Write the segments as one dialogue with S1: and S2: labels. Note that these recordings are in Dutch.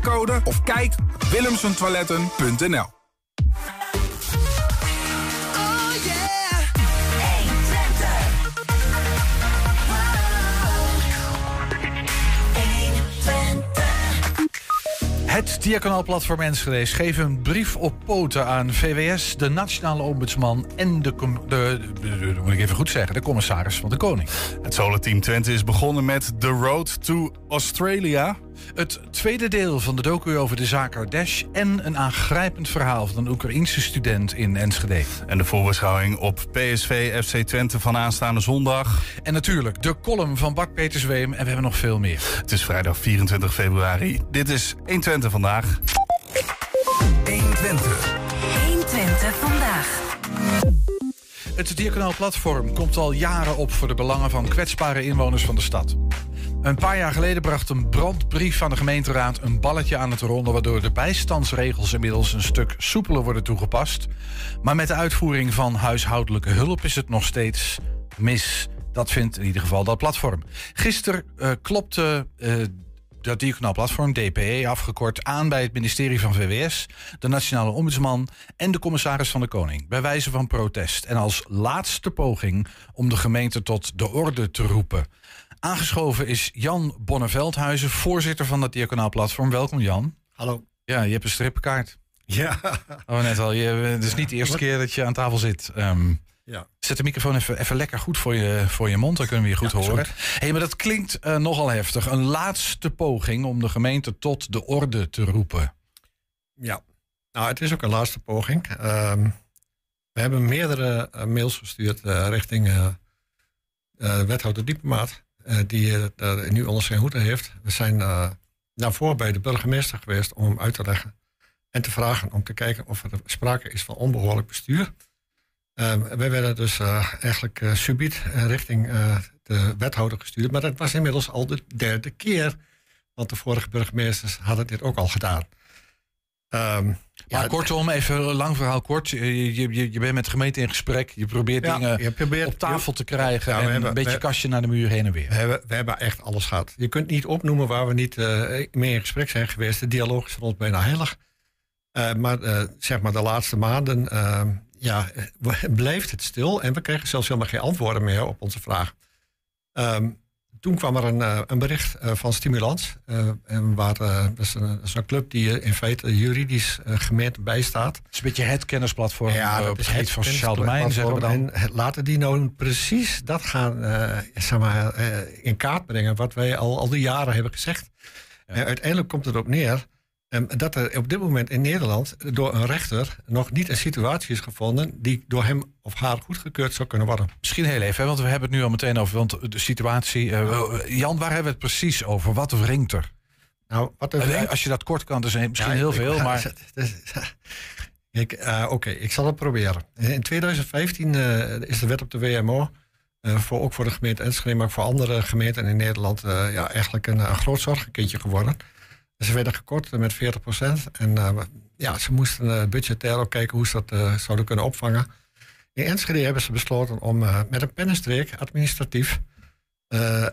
S1: QR-code of kijk op willemsentoiletten.nl.
S2: Het Diakonaalplatform Enschede schreef een brief op poten aan VWS, de Nationale Ombudsman en de, com- de, de- de- moet ik even goed zeggen, de commissaris van de Koning.
S3: Het Solar-team Twente is begonnen met The Road to Australia.
S2: Het tweede deel van de docu over de zaak Ardesh en een aangrijpend verhaal van een Oekraïense student in Enschede.
S3: En de voorbeschouwing op PSV FC Twente van aanstaande zondag.
S2: En natuurlijk de column van Bak Petersweem en we hebben nog veel meer.
S3: Het is vrijdag 24 februari. Dit is 120 vandaag.
S1: 120.
S4: 120 vandaag.
S2: Het Diakonaal Platform komt al jaren op voor de belangen van kwetsbare inwoners van de stad. Een paar jaar geleden bracht een brandbrief van de gemeenteraad een balletje aan het rollen, waardoor de bijstandsregels inmiddels een stuk soepeler worden toegepast. Maar met de uitvoering van huishoudelijke hulp is het nog steeds mis. Dat vindt in ieder geval dat platform. Gisteren eh, klopte eh, dat Diakonaal Platform, DPE afgekort, aan bij het ministerie van VWS, de Nationale Ombudsman en de commissaris van de Koning. Bij wijze van protest. En als laatste poging om de gemeente tot de orde te roepen. Aangeschoven is Jan Bonneveldhuizen, voorzitter van dat Diakonaal Platform. Welkom Jan.
S5: Hallo.
S2: Ja, je hebt een strippenkaart.
S5: Ja.
S2: Oh, net al. Je, het is niet de eerste keer dat je aan tafel zit. Ehm,
S5: ja.
S2: Zet de microfoon even, even lekker goed voor je, voor je mond, dan kunnen we je goed
S5: Ja,
S2: horen. hey, maar dat klinkt eh, nogal heftig. Een laatste poging om de gemeente tot de orde te roepen.
S5: Ja. Nou, het is ook een laatste poging. Ehm, we hebben meerdere eh, mails gestuurd eh, richting eh, eh, wethouder Diepenmaat, eh, die eh, daar nu onder zijn hoede heeft. We zijn eh daarvoor bij de burgemeester geweest om hem uit te leggen en te vragen om te kijken of er sprake is van onbehoorlijk bestuur. Ehm, wij werden dus eh, eigenlijk eh, subiet eh, richting eh, de wethouder gestuurd. Maar dat was inmiddels al de derde keer. Want de vorige burgemeesters hadden dit ook al gedaan. Ehm,
S2: Maar
S5: ja,
S2: kortom, even lang verhaal kort. Je, je, je, bent met de gemeente in gesprek. Je probeert
S5: Ja,
S2: dingen
S5: je probeert-
S2: op tafel te krijgen.
S5: Ja,
S2: en
S5: hebben-
S2: een beetje
S5: we-
S2: kastje naar de muur heen en weer.
S5: We hebben, we hebben echt alles gehad. Je kunt niet opnoemen waar we niet eh, mee in gesprek zijn geweest. De dialoog is voor ons bijna heilig. Eh, maar eh, zeg maar de laatste maanden eh, ja, blijft het stil. En we kregen zelfs helemaal geen antwoorden meer op onze vraag. Ehm, toen kwam er een, eh, een bericht eh, van Stimulans. eh, en waar, eh, dat, is een, dat is een club die in feite juridisch gemeente bijstaat.
S2: Het is een beetje het kennisplatform
S5: Ja, dat
S2: op het gebied van sociaal domein, zeggen we dan.
S5: En laten die nou precies dat gaan zeg maar, in kaart brengen, wat wij al, al die jaren hebben gezegd. En uiteindelijk komt het erop neer dat er op dit moment in Nederland door een rechter nog niet een situatie is gevonden die door hem of haar goedgekeurd zou kunnen worden.
S2: Misschien heel even, hè, want we hebben het nu al meteen over want de situatie. eh, Jan, waar hebben we het precies over? Wat wringt er?
S5: Nou, wat er
S2: Eh, Als je dat kort kan, dus misschien
S5: Ja,
S2: heel
S5: ik-
S2: veel, maar
S5: Ik, eh, Oké, ik zal het proberen. In 2015 eh, is de wet op de WMO, voor, ook voor de gemeente Enschede, maar ook voor andere gemeenten in Nederland, ja, eigenlijk een, een groot zorgenkindje geworden. Ze werden gekort met 40% En eh, ja, ze moesten eh, budgetair ook kijken hoe ze dat eh, zouden kunnen opvangen. In Enschede hebben ze besloten om met een pennenstreek, administratief,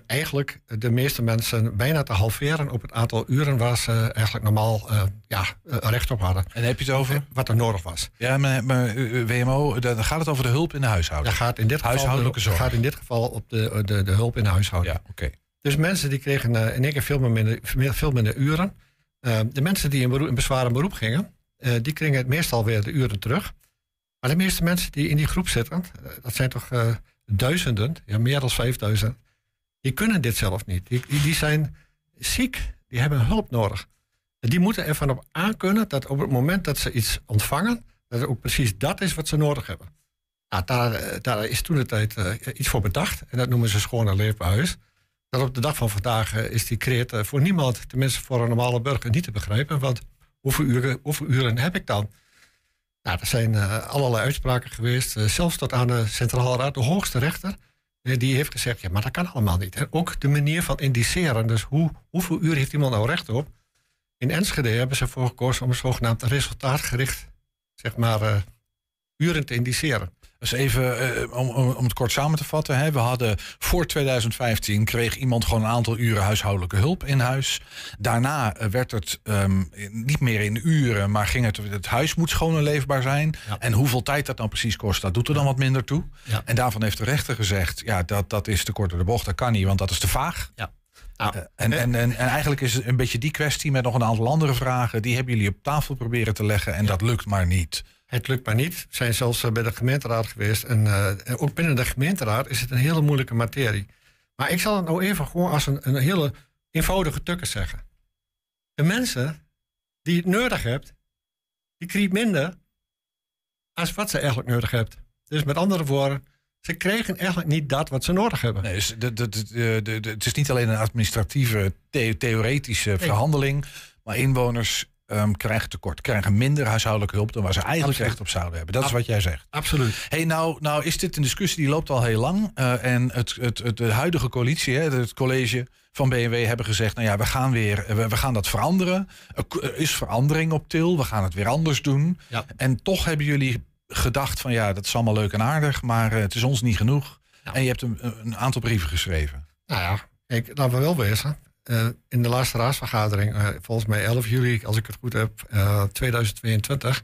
S5: eigenlijk de meeste mensen bijna te halveren op het aantal uren waar ze eigenlijk normaal eh, ja, recht op hadden.
S2: En heb je het over?
S5: Wat er nodig was.
S2: Ja, maar, maar WMO, dan gaat het over de hulp in de huishouding.
S5: Dat gaat in dit geval,
S2: Huishoudelijke zorg.
S5: gaat in dit geval op de, de, de hulp in de huishouding.
S2: Ja, oké.
S5: Dus mensen die kregen eh, in één keer veel minder, veel minder uren. Eh, de mensen die in, beroep, in bezwaar en beroep gingen, eh, die kregen het meestal weer de uren terug. Maar de meeste mensen die in die groep zitten, dat zijn toch duizenden, ja, meer dan 5000, die kunnen dit zelf niet. Die, die, die zijn ziek, die hebben hulp nodig. En die moeten ervan op aankunnen dat op het moment dat ze iets ontvangen, dat het ook precies dat is wat ze nodig hebben. Nou, daar, daar is toen de tijd iets voor bedacht. En dat noemen ze schoon en leefbaar huis. Dat op de dag van vandaag eh, is die creët eh, voor niemand, tenminste voor een normale burger, niet te begrijpen. Want hoeveel uren, uren heb ik dan? Nou, er zijn eh, allerlei uitspraken geweest. zelfs tot aan de Centrale Raad, de hoogste rechter. die heeft gezegd, ja, maar dat kan allemaal niet. Ook de manier van indiceren. Dus hoe, hoeveel uur heeft iemand nou recht op? In Enschede hebben ze ervoor gekozen om zogenaamd resultaatgericht, zeg maar, uren te indiceren.
S2: Dus even eh, om, om, om het kort samen te vatten. Hè. We hadden voor 2015 kreeg iemand gewoon een aantal uren huishoudelijke hulp in huis. Daarna eh, werd het ehm, niet meer in uren, maar ging het, het huis moet schoon en leefbaar zijn.
S5: Ja.
S2: En hoeveel tijd dat dan precies kost, dat doet er dan wat minder toe.
S5: Ja.
S2: En daarvan heeft de rechter gezegd, ja, dat, dat is te kort door de bocht, dat kan niet, want dat is te vaag.
S5: Ja. Nou,
S2: Eh, en, en, en, en eigenlijk is het een beetje die kwestie met nog een aantal andere vragen. Die hebben jullie op tafel proberen te leggen en dat lukt maar niet.
S5: Het lukt maar niet. We zijn zelfs eh, bij de gemeenteraad geweest. En eh, ook binnen de gemeenteraad is het een hele moeilijke materie. Maar ik zal het nou even gewoon als een, een hele eenvoudige tukker zeggen. De mensen die het nodig hebt, die krijgen minder als wat ze eigenlijk nodig hebt. Dus met andere woorden, ze krijgen eigenlijk niet dat wat ze nodig hebben.
S2: Nee, dus de, de, de, het is niet alleen een administratieve, the- theoretische verhandeling. Maar inwoners ehm, krijgen tekort, krijgen minder huishoudelijke hulp dan waar ze eigenlijk
S5: Absoluut.
S2: recht op zouden hebben. Dat is wat jij zegt.
S5: Absoluut.
S2: Hey, nou, nou is dit een discussie die loopt al heel lang. eh, en het, het, het, de huidige coalitie, hè, het college van BMW, hebben gezegd: nou ja, we gaan weer, we, we gaan dat veranderen. Er is verandering op til, we gaan het weer anders doen.
S5: Ja.
S2: En toch hebben jullie gedacht: van ja, dat is allemaal leuk en aardig, maar eh, het is ons niet genoeg.
S5: Ja.
S2: En je hebt een, een aantal brieven geschreven.
S5: Nou ja, kijk, laten we wel wezen. Eh, in de laatste raadsvergadering, eh, volgens mij 11 juli, als ik het goed heb, eh, 2022,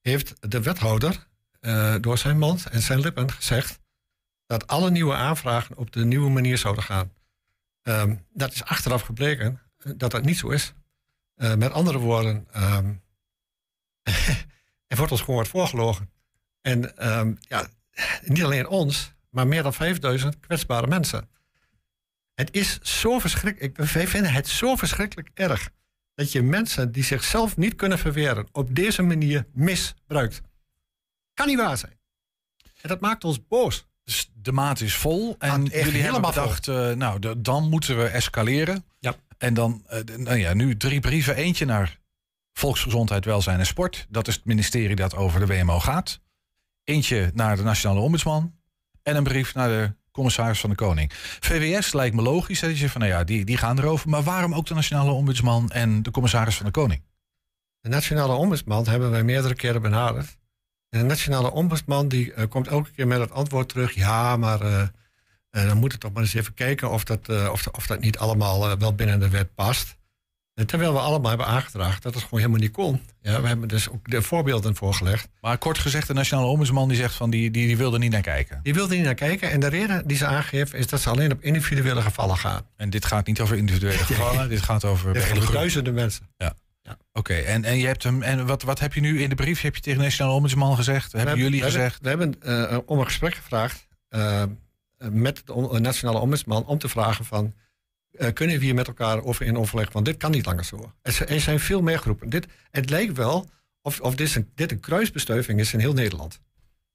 S5: heeft de wethouder eh, door zijn mond en zijn lippen gezegd dat alle nieuwe aanvragen op de nieuwe manier zouden gaan. Ehm, dat is achteraf gebleken eh, dat dat niet zo is. Eh, met andere woorden, ehm, er wordt ons gewoon wat voorgelogen. En ehm, ja, niet alleen ons, maar meer dan 5000 kwetsbare mensen. Het is zo verschrikkelijk. ik- Wij vinden het zo verschrikkelijk erg dat je mensen die zichzelf niet kunnen verweren op deze manier misbruikt. Kan niet waar zijn. En dat maakt ons boos.
S2: Dus de maat is vol. En jullie hebben
S5: helemaal vol.
S2: bedacht, eh, nou, de- dan moeten we escaleren.
S5: Ja.
S2: En dan, eh, nou ja, nu drie brieven. Eentje naar Volksgezondheid, Welzijn en Sport. Dat is het ministerie dat over de WMO gaat. Eentje naar de Nationale Ombudsman. En een brief naar de commissaris van de Koning. VWS lijkt me logisch. Dat je van, nou ja, die, die gaan erover. Maar waarom ook de Nationale Ombudsman en de commissaris van de Koning?
S5: De nationale ombudsman hebben wij meerdere keren benaderd. En de nationale ombudsman die eh, komt elke keer met het antwoord terug. Ja, maar eh, eh, dan moeten we toch maar eens even kijken of dat, of, of dat niet allemaal wel binnen de wet past. Terwijl we allemaal hebben aangedragen dat het gewoon helemaal niet kon. Ja, we hebben dus ook de voorbeelden voorgelegd.
S2: Maar kort gezegd, de Nationale Ombudsman die zegt van, die, die, die wilde niet naar kijken.
S5: Die wilde niet naar kijken. En de reden die ze aangeven is dat ze alleen op individuele gevallen gaan.
S2: En dit gaat niet over individuele gevallen. dit gaat over
S5: Er duizenden mensen.
S2: Oké, en, en je hebt hem. En wat, wat heb je nu in de brief? Heb je tegen de Nationale Ombudsman gezegd? Hebben
S5: We
S2: jullie
S5: we
S2: gezegd?
S5: we hebben eh, om een gesprek gevraagd eh, met de nationale ombudsman om te vragen van... eh, kunnen we hier met elkaar over in overleg? Want dit kan niet langer zo. Er zijn- er zijn veel meer groepen. Dit, het lijkt wel of, of dit, een, dit een kruisbestuiving is in heel Nederland.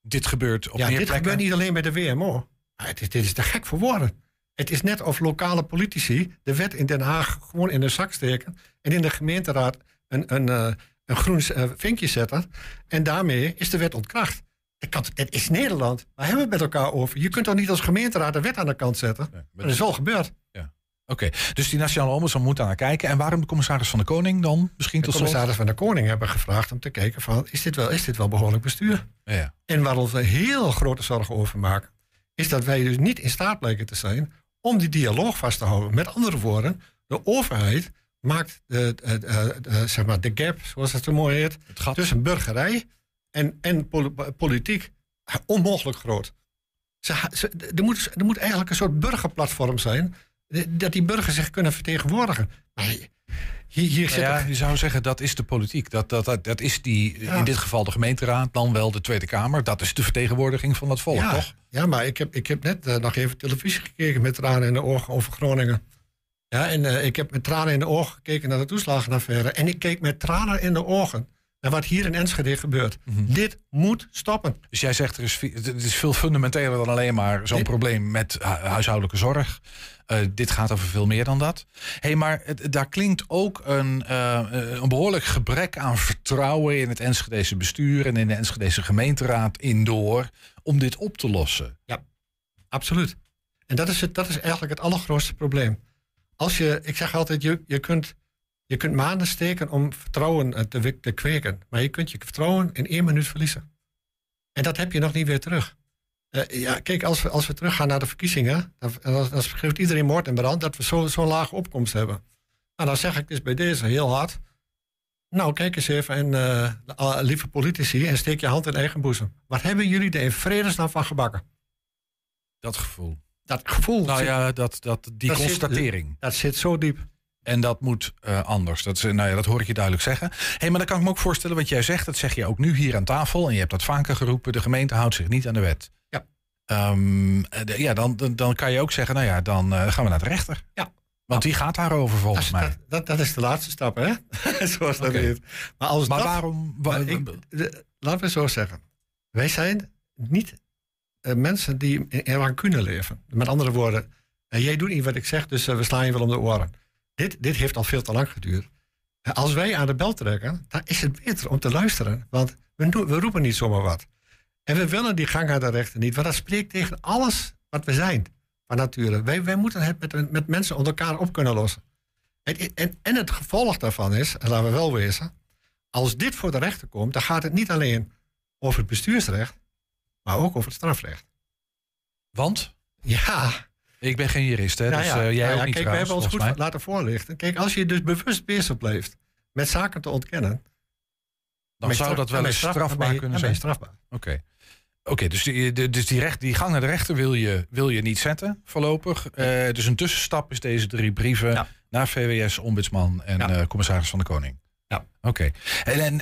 S2: Dit gebeurt op
S5: ja,
S2: meer
S5: dit
S2: plekken.
S5: gebeurt niet alleen bij de WMO. Maar het is, dit is te gek voor woorden. Het is net of lokale politici de wet in Den Haag gewoon in hun zak steken... en in de gemeenteraad een, een, eh, een groen eh, vinkje zetten... en daarmee is de wet ontkracht. Het, is Nederland. Waar hebben we het met elkaar over? Je kunt toch niet als gemeenteraad de wet aan de kant zetten?
S2: Nee,
S5: Dat is al gebeurd.
S2: Oké, dus die Nationale Ombudsman moet daar naar kijken. En waarom de commissaris van de Koning dan? Misschien
S5: De
S2: tot slot?
S5: commissaris van de Koning hebben gevraagd om te kijken van... is dit wel, is dit wel behoorlijk bestuur?
S2: Ja.
S5: En waar we heel grote zorgen over maken, is dat wij dus niet in staat blijken te zijn om die dialoog vast te houden. Met andere woorden, de overheid maakt de, de, de- de- zeg maar de gap, zoals het zo mooi heet,
S2: Het gat.
S5: tussen burgerij en, en pol- politiek onmogelijk groot. Ze, ze- er, moet, er moet eigenlijk een soort burgerplatform zijn, dat die burgers zich kunnen vertegenwoordigen. Hier, hier zit
S2: ja,
S5: toch-
S2: je zou zeggen dat is de politiek. Dat, dat, dat, dat is die,
S5: Ja.
S2: in dit geval de gemeenteraad, dan wel de Tweede Kamer. Dat is de vertegenwoordiging van dat volk,
S5: ja,
S2: toch?
S5: Ja, maar ik heb, ik heb net eh, nog even televisie gekeken met tranen in de ogen over Groningen. Ja, en eh, ik heb met tranen in de ogen gekeken naar de toeslagenaffaire. En ik keek met tranen in de ogen wat hier in Enschede gebeurt.
S2: Mhm.
S5: Dit moet stoppen.
S2: Dus jij zegt er is, het is veel fundamenteler dan alleen maar zo'n probleem met hu- huishoudelijke zorg. Eh, dit gaat over veel meer dan dat. hey, maar het, daar klinkt ook een, eh, een behoorlijk gebrek aan vertrouwen in het Enschedese bestuur en in de Enschedese gemeenteraad in door om dit op te lossen.
S5: Absoluut. En dat is, het, dat is eigenlijk het allergrootste probleem. Als je, ik zeg altijd, je, je, kunt, je kunt maanden steken om vertrouwen eh, te, te kweken. Maar je kunt je vertrouwen in één minuut verliezen. En dat heb je nog niet weer terug. Eh, ja, kijk, als we, als we teruggaan naar de verkiezingen, dan, dan, dan schreeuwt iedereen moord en brand dat we zo'n zo lage opkomst hebben. Nou, dan zeg ik dus bij deze heel hard. Nou, kijk eens even, en, uh, lieve politici, en steek je hand in eigen boezem. Wat hebben jullie er in vredesnaam van gebakken?
S2: Dat gevoel.
S5: Dat gevoel.
S2: Nou
S5: zit-
S2: ja, dat, dat, die
S5: dat zit-
S2: constatering.
S5: dat zit zo diep.
S2: En dat moet eh, anders. Dat, is, eh, nou ja, dat hoor ik je duidelijk zeggen. hey, maar dan kan ik me ook voorstellen wat jij zegt. Dat zeg je ook nu hier aan tafel. En je hebt dat vaker geroepen. De gemeente houdt zich niet aan de wet.
S5: Ja.
S2: Ehm, eh, de- ja, dan, dan, dan kan je ook zeggen, nou ja, dan gaan we naar de rechter.
S5: Ja.
S2: Want die gaat daarover volgens mij.
S5: dat, dat, dat is de laatste stap, hè? Zoals dat heet. Maar, als
S2: Maar
S5: dat,
S2: waarom? wa-
S5: maar ik, de- laten we zo zeggen. Wij zijn niet mensen die in, in rancune leven. Met andere woorden, jij doet niet wat ik zeg, dus we slaan je wel om de oren. Dit, dit heeft al veel te lang geduurd. Als wij aan de bel trekken, dan is het beter om te luisteren. Want we, doen- we roepen niet zomaar wat. En we willen die gang aan de rechter niet, want dat spreekt tegen alles wat we zijn van nature. Wij, wij moeten het met, met mensen onder elkaar op kunnen lossen. En, en, en het gevolg daarvan is, en laten we wel wezen, als dit voor de rechter komt, dan gaat het niet alleen over het bestuursrecht, maar ook over het strafrecht.
S2: Want?
S5: Ja,
S2: Ik ben geen jurist, hè?
S5: nou
S2: dus
S5: ja,
S2: eh, jij ook niet
S5: kijk, we hebben ons goed laten voorlichten. Kijk, als je dus bewust bezig blijft met zaken te ontkennen,
S2: Dan zou dat wel eens strafbaar
S5: je-
S2: kunnen
S5: dan ben
S2: zijn.
S5: je strafbaar.
S2: Oké. Oké, dus, die, de- dus die, recht, die gang naar de rechter wil je, wil je niet zetten voorlopig. Eh, dus een tussenstap is deze drie brieven
S5: Ja.
S2: naar VWS, Ombudsman en
S5: Ja.
S2: eh, Commissaris van de Koning.
S5: Ja.
S2: Oké. En, en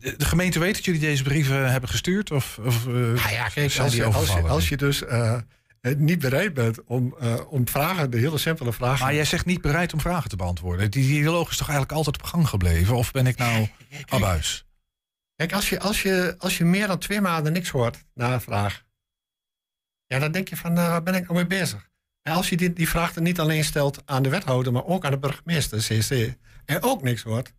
S2: de gemeente weet dat jullie deze brieven hebben gestuurd? Of, of
S5: Nou ja, kijk, als
S2: die
S5: je, als je, als je dus niet bereid bent om, eh, om vragen, de hele simpele vragen.
S2: Maar jij zegt niet bereid om vragen te beantwoorden. Die dialoog is toch eigenlijk altijd op gang gebleven? Of ben ik nou abuis?
S5: Kijk, als je, als, je, als je meer dan twee maanden niks hoort na een vraag, ja, dan denk je van, eh, waar ben ik nou mee bezig? En als je die, die vraag dan niet alleen stelt aan de wethouder, maar ook aan de burgemeester, CC, en ook niks hoort,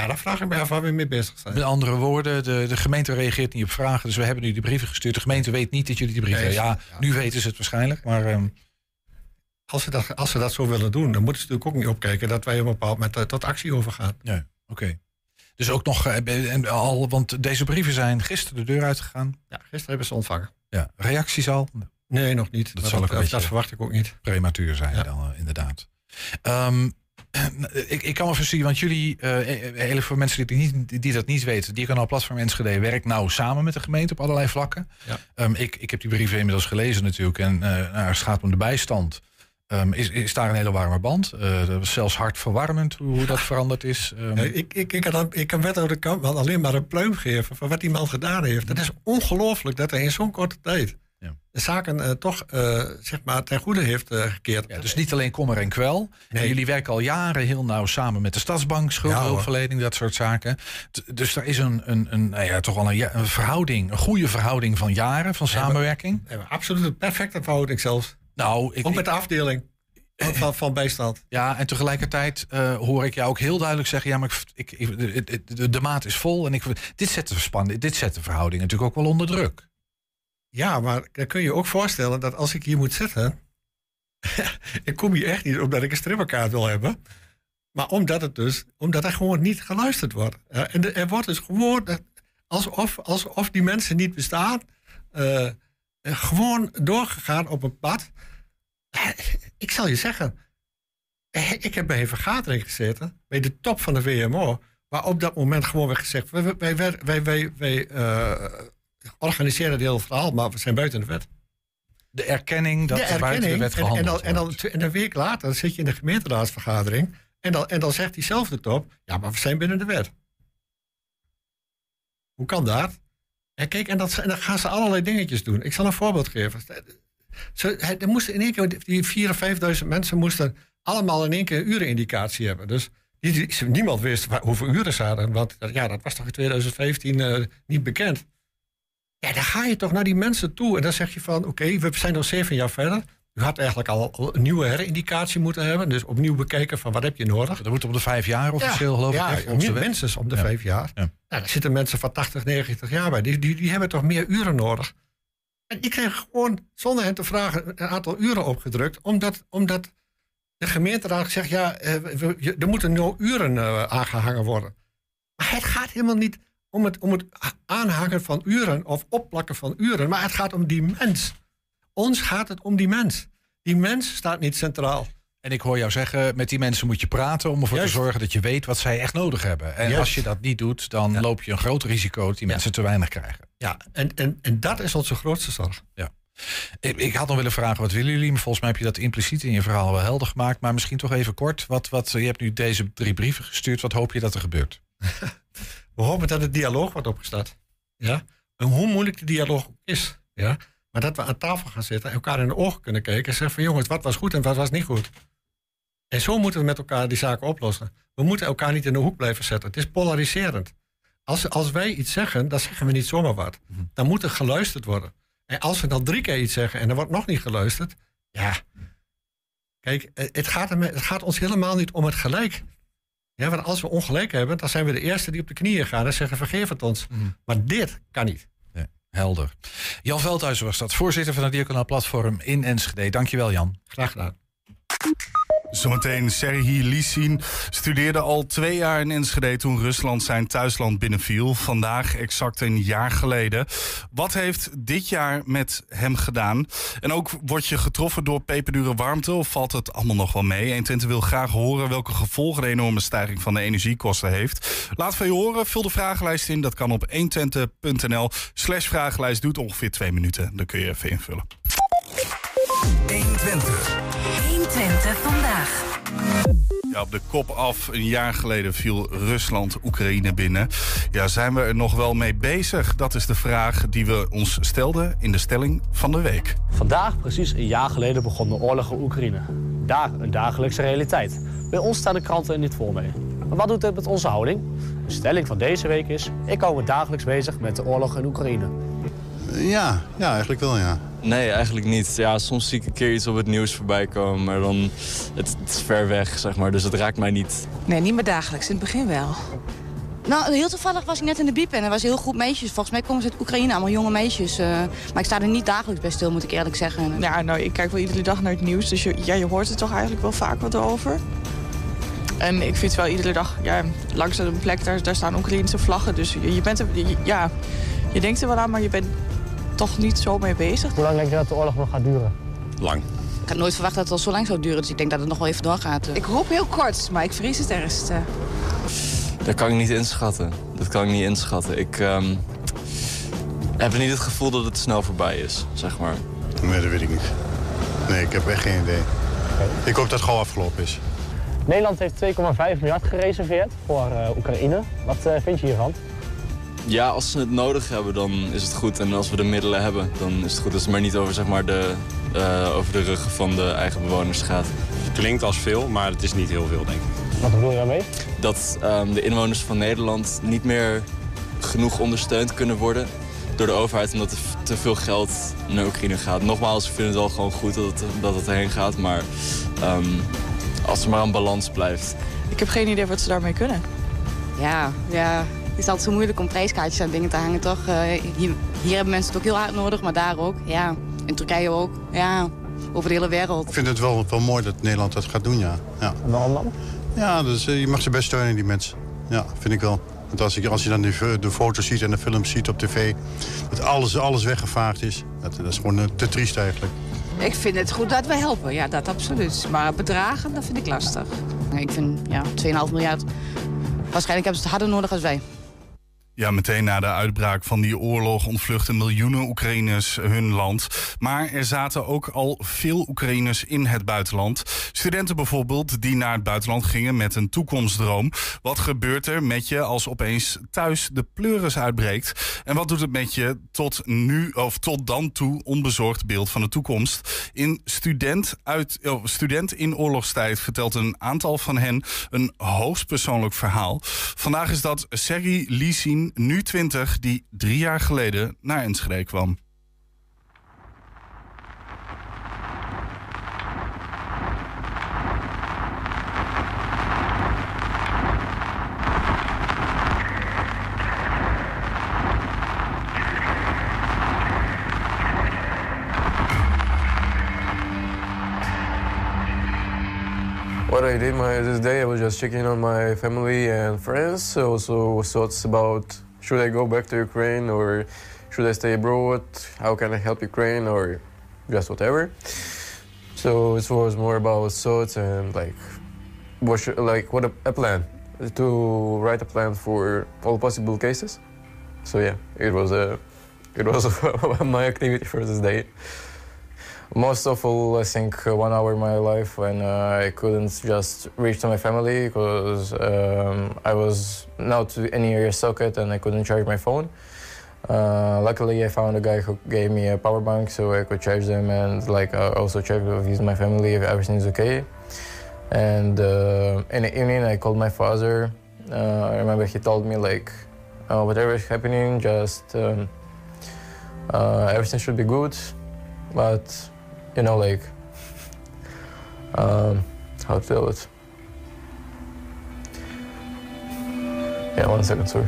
S5: ja, dan vraag ik me af waar we mee bezig zijn.
S2: Met andere woorden, de, de gemeente reageert niet op vragen. Dus we hebben nu die brieven gestuurd. De gemeente weet niet dat jullie die brieven
S5: Nee,
S2: hebben. Ja,
S5: ja.
S2: nu weten ze het waarschijnlijk. Maar ehm,
S5: Als ze, dat, als ze dat zo willen doen, dan moeten ze natuurlijk ook niet opkijken dat wij op een bepaald moment eh, tot actie overgaan.
S2: ja, oké. Dus ook nog, eh, en al, want deze brieven zijn gisteren de deur uitgegaan.
S5: Ja, gisteren hebben ze ontvangen.
S2: Ja, reacties al.
S5: Nee, nog niet.
S2: Dat zal
S5: dat, dat verwacht ik ook niet.
S2: Prematuur zijn
S5: Ja.
S2: dan eh, inderdaad. Ehm, ik, ik kan wel voorzien, want jullie, eh, hele voor mensen die, niet, die dat niet weten, die kanaal Platform Enschede werkt nou samen met de gemeente op allerlei vlakken.
S5: Ja.
S2: Ehm, ik, ik heb die brieven inmiddels gelezen natuurlijk. En eh, nou, als het gaat om de bijstand, ehm, is, is daar een hele warme band. Eh, dat was zelfs hartverwarmend hoe, hoe dat veranderd is. Ehm,
S5: Ja, ik, ik, ik, kan, ik kan wethouder alleen maar een pluim geven van wat die man gedaan heeft. Dat is ongelooflijk dat hij in zo'n korte tijd
S2: Ja.
S5: de zaken eh, toch eh, zeg maar ten goede heeft eh, gekeerd.
S2: ja, dus niet alleen kommer en kwel.
S5: Nee.
S2: En jullie werken al jaren heel nauw samen met de Stadsbank, schuldhulpverlening, dat soort zaken. T- Dus er is een, een, een, nou ja, toch wel een, verhouding, een goede verhouding van jaren van samenwerking.
S5: We hebben absoluut een perfecte verhouding zelfs.
S2: Nou, ik,
S5: Ook met de afdeling van, van, bijstand.
S2: ja, en tegelijkertijd hoor ik jou ook heel duidelijk zeggen: ja, maar ik, ik, de, de, de, de maat is vol. En ik, dit, zet de span, dit zet de verhouding natuurlijk ook wel onder druk.
S5: Ja, maar dan kun je ook voorstellen dat als ik hier moet zitten... ik kom hier echt niet omdat ik een strippenkaart wil hebben... maar omdat, het dus, omdat er gewoon niet geluisterd wordt. En er wordt dus gewoon... Alsof, alsof die mensen niet bestaan... eh, gewoon doorgegaan op een pad. Eh, Ik zal je zeggen... eh, Ik heb bij een vergadering gezeten... bij de top van de WMO... waar op dat moment gewoon werd gezegd... wij, wij, wij, wij, organiseren het hele verhaal... maar we zijn buiten de wet.
S2: De erkenning dat
S5: De
S2: buiten de wet
S5: En- en,
S2: gehandeld
S5: dan, en, dan, en een week later zit je in de gemeenteraadsvergadering... en dan, en dan zegt diezelfde top... ja, maar we zijn binnen de wet. Hoe kan dat? En kijk, en, dat, en dan gaan ze allerlei dingetjes doen. Ik zal een voorbeeld geven. Ze, er moesten in één keer, die 4.000 of 5.000 mensen moesten allemaal in één keer een urenindicatie hebben. Dus niemand wist waar- hoeveel uren ze hadden. Want ja, dat was toch in 2015 eh, niet bekend. Ja, dan ga je toch naar die mensen toe en dan zeg je van... oké, we zijn nog zeven jaar verder. U had eigenlijk al al een nieuwe herindicatie moeten hebben. Dus opnieuw bekijken van wat heb je nodig.
S2: Dat moet op de vijf jaar officieel, geloof
S5: ja,
S2: ik. hè, volgens de
S5: minstens om de
S2: Ja.
S5: vijf jaar.
S2: Ja.
S5: Nou, daar zitten mensen van 80, 90 jaar bij. Die, die, die hebben toch meer uren nodig. En ik kreeg gewoon, zonder hen te vragen, een aantal uren opgedrukt. Omdat, omdat de gemeenteraad gezegd, ja, eh, we- er moeten nou uren eh, aangehangen worden. Maar het gaat helemaal niet om het, om het aanhangen van uren of opplakken van uren. Maar het gaat om die mens. Ons gaat het om die mens. Die mens staat niet centraal.
S2: En ik hoor jou zeggen, met die mensen moet je praten om ervoor
S5: Juist.
S2: te zorgen dat je weet wat zij echt nodig hebben. En
S5: Juist.
S2: als je dat niet doet, dan
S5: Ja.
S2: loop je een groot risico dat die
S5: Ja.
S2: mensen te weinig krijgen.
S5: Ja, en, en, en dat is onze grootste zorg.
S2: Ik, ik had nog willen vragen, wat willen jullie? Maar volgens mij heb je dat impliciet in je verhaal wel helder gemaakt. Maar misschien toch even kort. Wat, wat, je hebt nu deze drie brieven gestuurd. Wat hoop je dat er gebeurt?
S5: We hopen dat het dialoog wordt opgestart. Ja? En hoe moeilijk de dialoog is. Ja? Maar dat we aan tafel gaan zitten en elkaar in de ogen kunnen kijken. En zeggen van jongens, wat was goed en wat was niet goed. En zo moeten we met elkaar die zaken oplossen. We moeten elkaar niet in de hoek blijven zetten. Het is polariserend. Als, als wij iets zeggen, dan zeggen we niet zomaar wat. Dan moet er geluisterd worden. En als we dan drie keer iets zeggen en er wordt nog niet geluisterd. Ja. Kijk, eh, het gaat, er, het gaat ons helemaal niet om het gelijk. Ja, want als we ongelijk hebben, dan zijn we de eerste die op de knieën gaan en zeggen: vergeef het ons. Maar dit kan niet.
S2: Ja, helder. Jan Veldhuizen was dat, voorzitter van het Diaconaal Platform in Enschede. Dankjewel Jan.
S5: Graag gedaan.
S3: Zometeen Serhi Lisin studeerde al twee jaar in Enschede toen Rusland zijn thuisland binnenviel. Vandaag exact een jaar geleden. Wat heeft dit jaar met hem gedaan? En ook word je getroffen door peperdure warmte of valt het allemaal nog wel mee? 120 wil graag horen welke gevolgen de enorme stijging van de energiekosten heeft. Laat van je horen, vul de vragenlijst in. Dat kan op 120.nl slash vragenlijst. Doet ongeveer twee minuten. Dan kun je even invullen.
S1: 120.
S4: 120 vandaag.
S3: Ja, op de kop af, een jaar geleden viel Rusland Oekraïne binnen. Ja, zijn we er nog wel mee bezig? Dat is de vraag die we ons stelden in de stelling van de week.
S6: Vandaag, precies een jaar geleden, begon de oorlog in Oekraïne. Daar een dagelijkse realiteit. Bij ons staan de kranten er niet vol mee. Maar wat doet dit met onze houding? De stelling van deze week is... ik hou me dagelijks bezig met de oorlog in Oekraïne.
S7: Ja, ja, eigenlijk wel, ja.
S8: Nee, eigenlijk niet. Ja, soms zie ik een keer iets op het nieuws voorbij komen, maar dan het, het is ver weg, zeg maar. Dus het raakt mij niet.
S9: Nee, niet meer dagelijks. In het begin wel.
S10: Nou, heel toevallig was ik net in de biep en er was een heel goed meisjes. Volgens mij komen ze uit Oekraïne, allemaal jonge meisjes. eh, maar ik sta er niet dagelijks bij stil, moet ik eerlijk zeggen.
S9: Ja, nou, ik kijk wel iedere dag naar het nieuws. Dus je, ja, je hoort er toch eigenlijk wel vaak wat over. En ik vind wel iedere dag, ja, langs een plek, daar, daar staan Oekraïnse vlaggen. Dus je, je bent er, je- ja, je denkt er wel aan, maar je bent toch niet zo mee bezig.
S6: Hoe lang denk je dat de oorlog nog gaat duren?
S7: Lang.
S10: Ik had nooit verwacht dat het al zo lang zou duren, dus ik denk dat het nog wel even doorgaat.
S9: Ik hoop heel kort, maar ik vrees het ergste.
S8: Dat kan ik niet inschatten. Dat kan ik niet inschatten. Ik ehm, heb niet het gevoel dat het snel voorbij is, zeg maar.
S7: Nee, dat weet ik niet. Nee, ik heb echt geen idee. Ik hoop dat het gauw afgelopen is.
S6: Nederland heeft 2,5 miljard gereserveerd voor eh, Oekraïne. Wat eh, vind je hiervan?
S8: Ja, als ze het nodig hebben, dan is het goed. En als we de middelen hebben, dan is het goed. Als het maar niet over, zeg maar, de, eh, over de ruggen van de eigen bewoners gaat.
S11: Klinkt als veel, maar het is niet heel veel, denk ik.
S6: Wat bedoel je daarmee?
S8: dat ehm, de inwoners van Nederland niet meer genoeg ondersteund kunnen worden door de overheid omdat er te veel geld naar Oekraïne gaat. Nogmaals, ik vind het wel gewoon goed dat het, dat het erheen gaat, maar ehm, als er maar een balans blijft.
S9: Ik heb geen idee wat ze daarmee kunnen.
S10: Ja, ja, is altijd zo moeilijk om prijskaartjes aan dingen te hangen, toch? Eh, hier, hier hebben mensen het ook heel hard nodig, maar daar ook. Ja, in Turkije ook. Ja, over de hele wereld.
S7: Ik vind het wel, wel mooi dat Nederland dat gaat doen, ja. Ja,
S6: En waarom dan?
S7: ja dus, eh, je mag ze best steunen, die mensen. Ja, vind ik wel. Want als, ik, als je dan die, v- de foto's ziet en de films ziet op tv... dat alles, alles weggevaagd is, dat, dat is gewoon eh, te triest eigenlijk.
S9: Ik vind het goed dat we helpen, ja, dat absoluut. Maar bedragen, dat vind ik lastig.
S10: Ik vind, ja, 2,5 miljard. Waarschijnlijk hebben ze het harder nodig als wij.
S3: Ja, meteen na de uitbraak van die oorlog ontvluchten miljoenen Oekraïners hun land. Maar er zaten ook al veel Oekraïners in het buitenland. Studenten bijvoorbeeld die naar het buitenland gingen met een toekomstdroom. Wat gebeurt er met je als opeens thuis de pleuris uitbreekt? En wat doet het met je tot nu of tot dan toe onbezorgd beeld van de toekomst? In student, uit, oh, student in oorlogstijd vertelt een aantal van hen een hoogstpersoonlijk verhaal. Vandaag is dat Sergi Lisin, nu 20, die drie jaar geleden naar Enschede kwam.
S12: What I did my this day, I was just checking on my family and friends. Also thoughts about should I go back to Ukraine or should I stay abroad? How can I help Ukraine or just whatever? So it was more about thoughts and like what should, like what a, a plan to write a plan for all possible cases. So yeah, it was a it was my activity for this day. Most of all, I think uh, one hour in my life when uh, I couldn't just reach to my family because um, I was not to any socket and I couldn't charge my phone. Uh, luckily, I found a guy who gave me a power bank so I could charge them and like uh, also check with my family if everything's okay. And uh, in the evening, I called my father. Uh, I remember he told me like, whatever is happening, just um, everything should be good. But you know, like, um, how to tell it? Yeah, one second, sorry.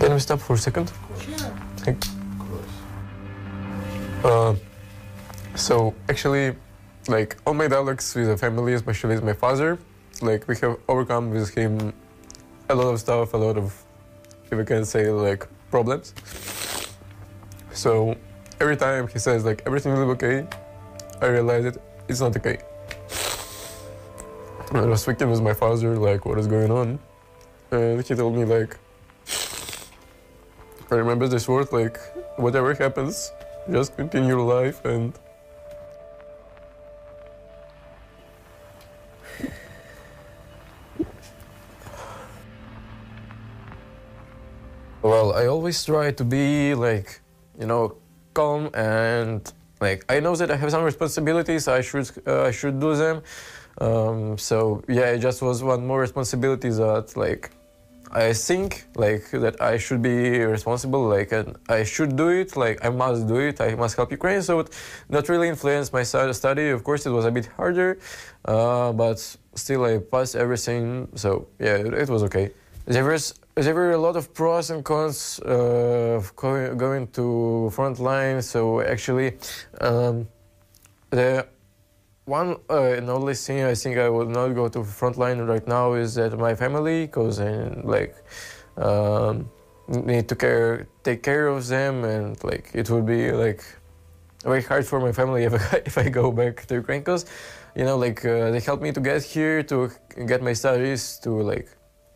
S12: Can we stop for a second?
S13: Sure.
S12: Thank uh, so actually, like all my dialogues with the family, especially with my father, like we have overcome with him a lot of stuff, a lot of, if I can say, like problems. So every time he says like everything will be okay, I realize it it's not okay. I was speaking with my father like what is going on, and he told me like I remember this word like whatever happens, just continue life and Well, I always try to be like, you know, calm and like I know that I have some responsibilities. I should uh, I should do them. Um, so yeah, it just was one more responsibility that like I think like that I should be responsible, like and I should do it, like I must do it, I must help Ukraine. So it not really influenced my study. Of course, it was a bit harder, uh, but still I passed everything. So yeah, it, it was okay. There was there were a lot of pros and cons uh, of going, to front line. So actually, um, the one uh, and only thing I think I would not go to front line right now is that my family, because I like um, need to care, take care of them, and like it would be like very hard for my family if I, if I go back to Ukraine, because you know like uh, they helped me to get here to get my studies to like.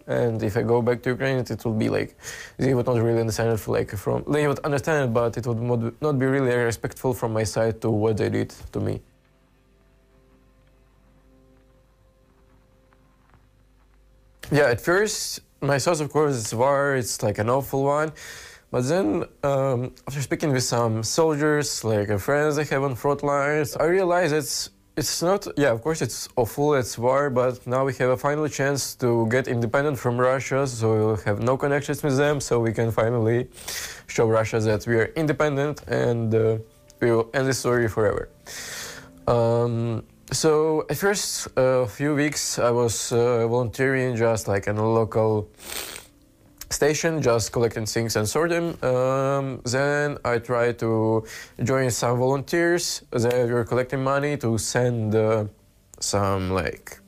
S12: And if I go back to Ukraine, it, will be like they would not really understand it. Like from they would understand it, but it would not, be really respectful from my side to what they did to me. Yeah, at first, my thoughts, of course, is war, it's like an awful one. But then, um, after speaking with some soldiers, like uh, friends I have on front lines, I realized it's it's not. Yeah, of course, it's awful. It's war, but now we have a final chance to get independent from Russia. So we'll have no connections with them. So we can finally show Russia that we are independent, and uh, we will end this story forever. Um, so at first uh, few weeks I was uh, volunteering just like in a local station, just collecting things and sort them. Um, then I tried to join some volunteers that were collecting money to send uh, some like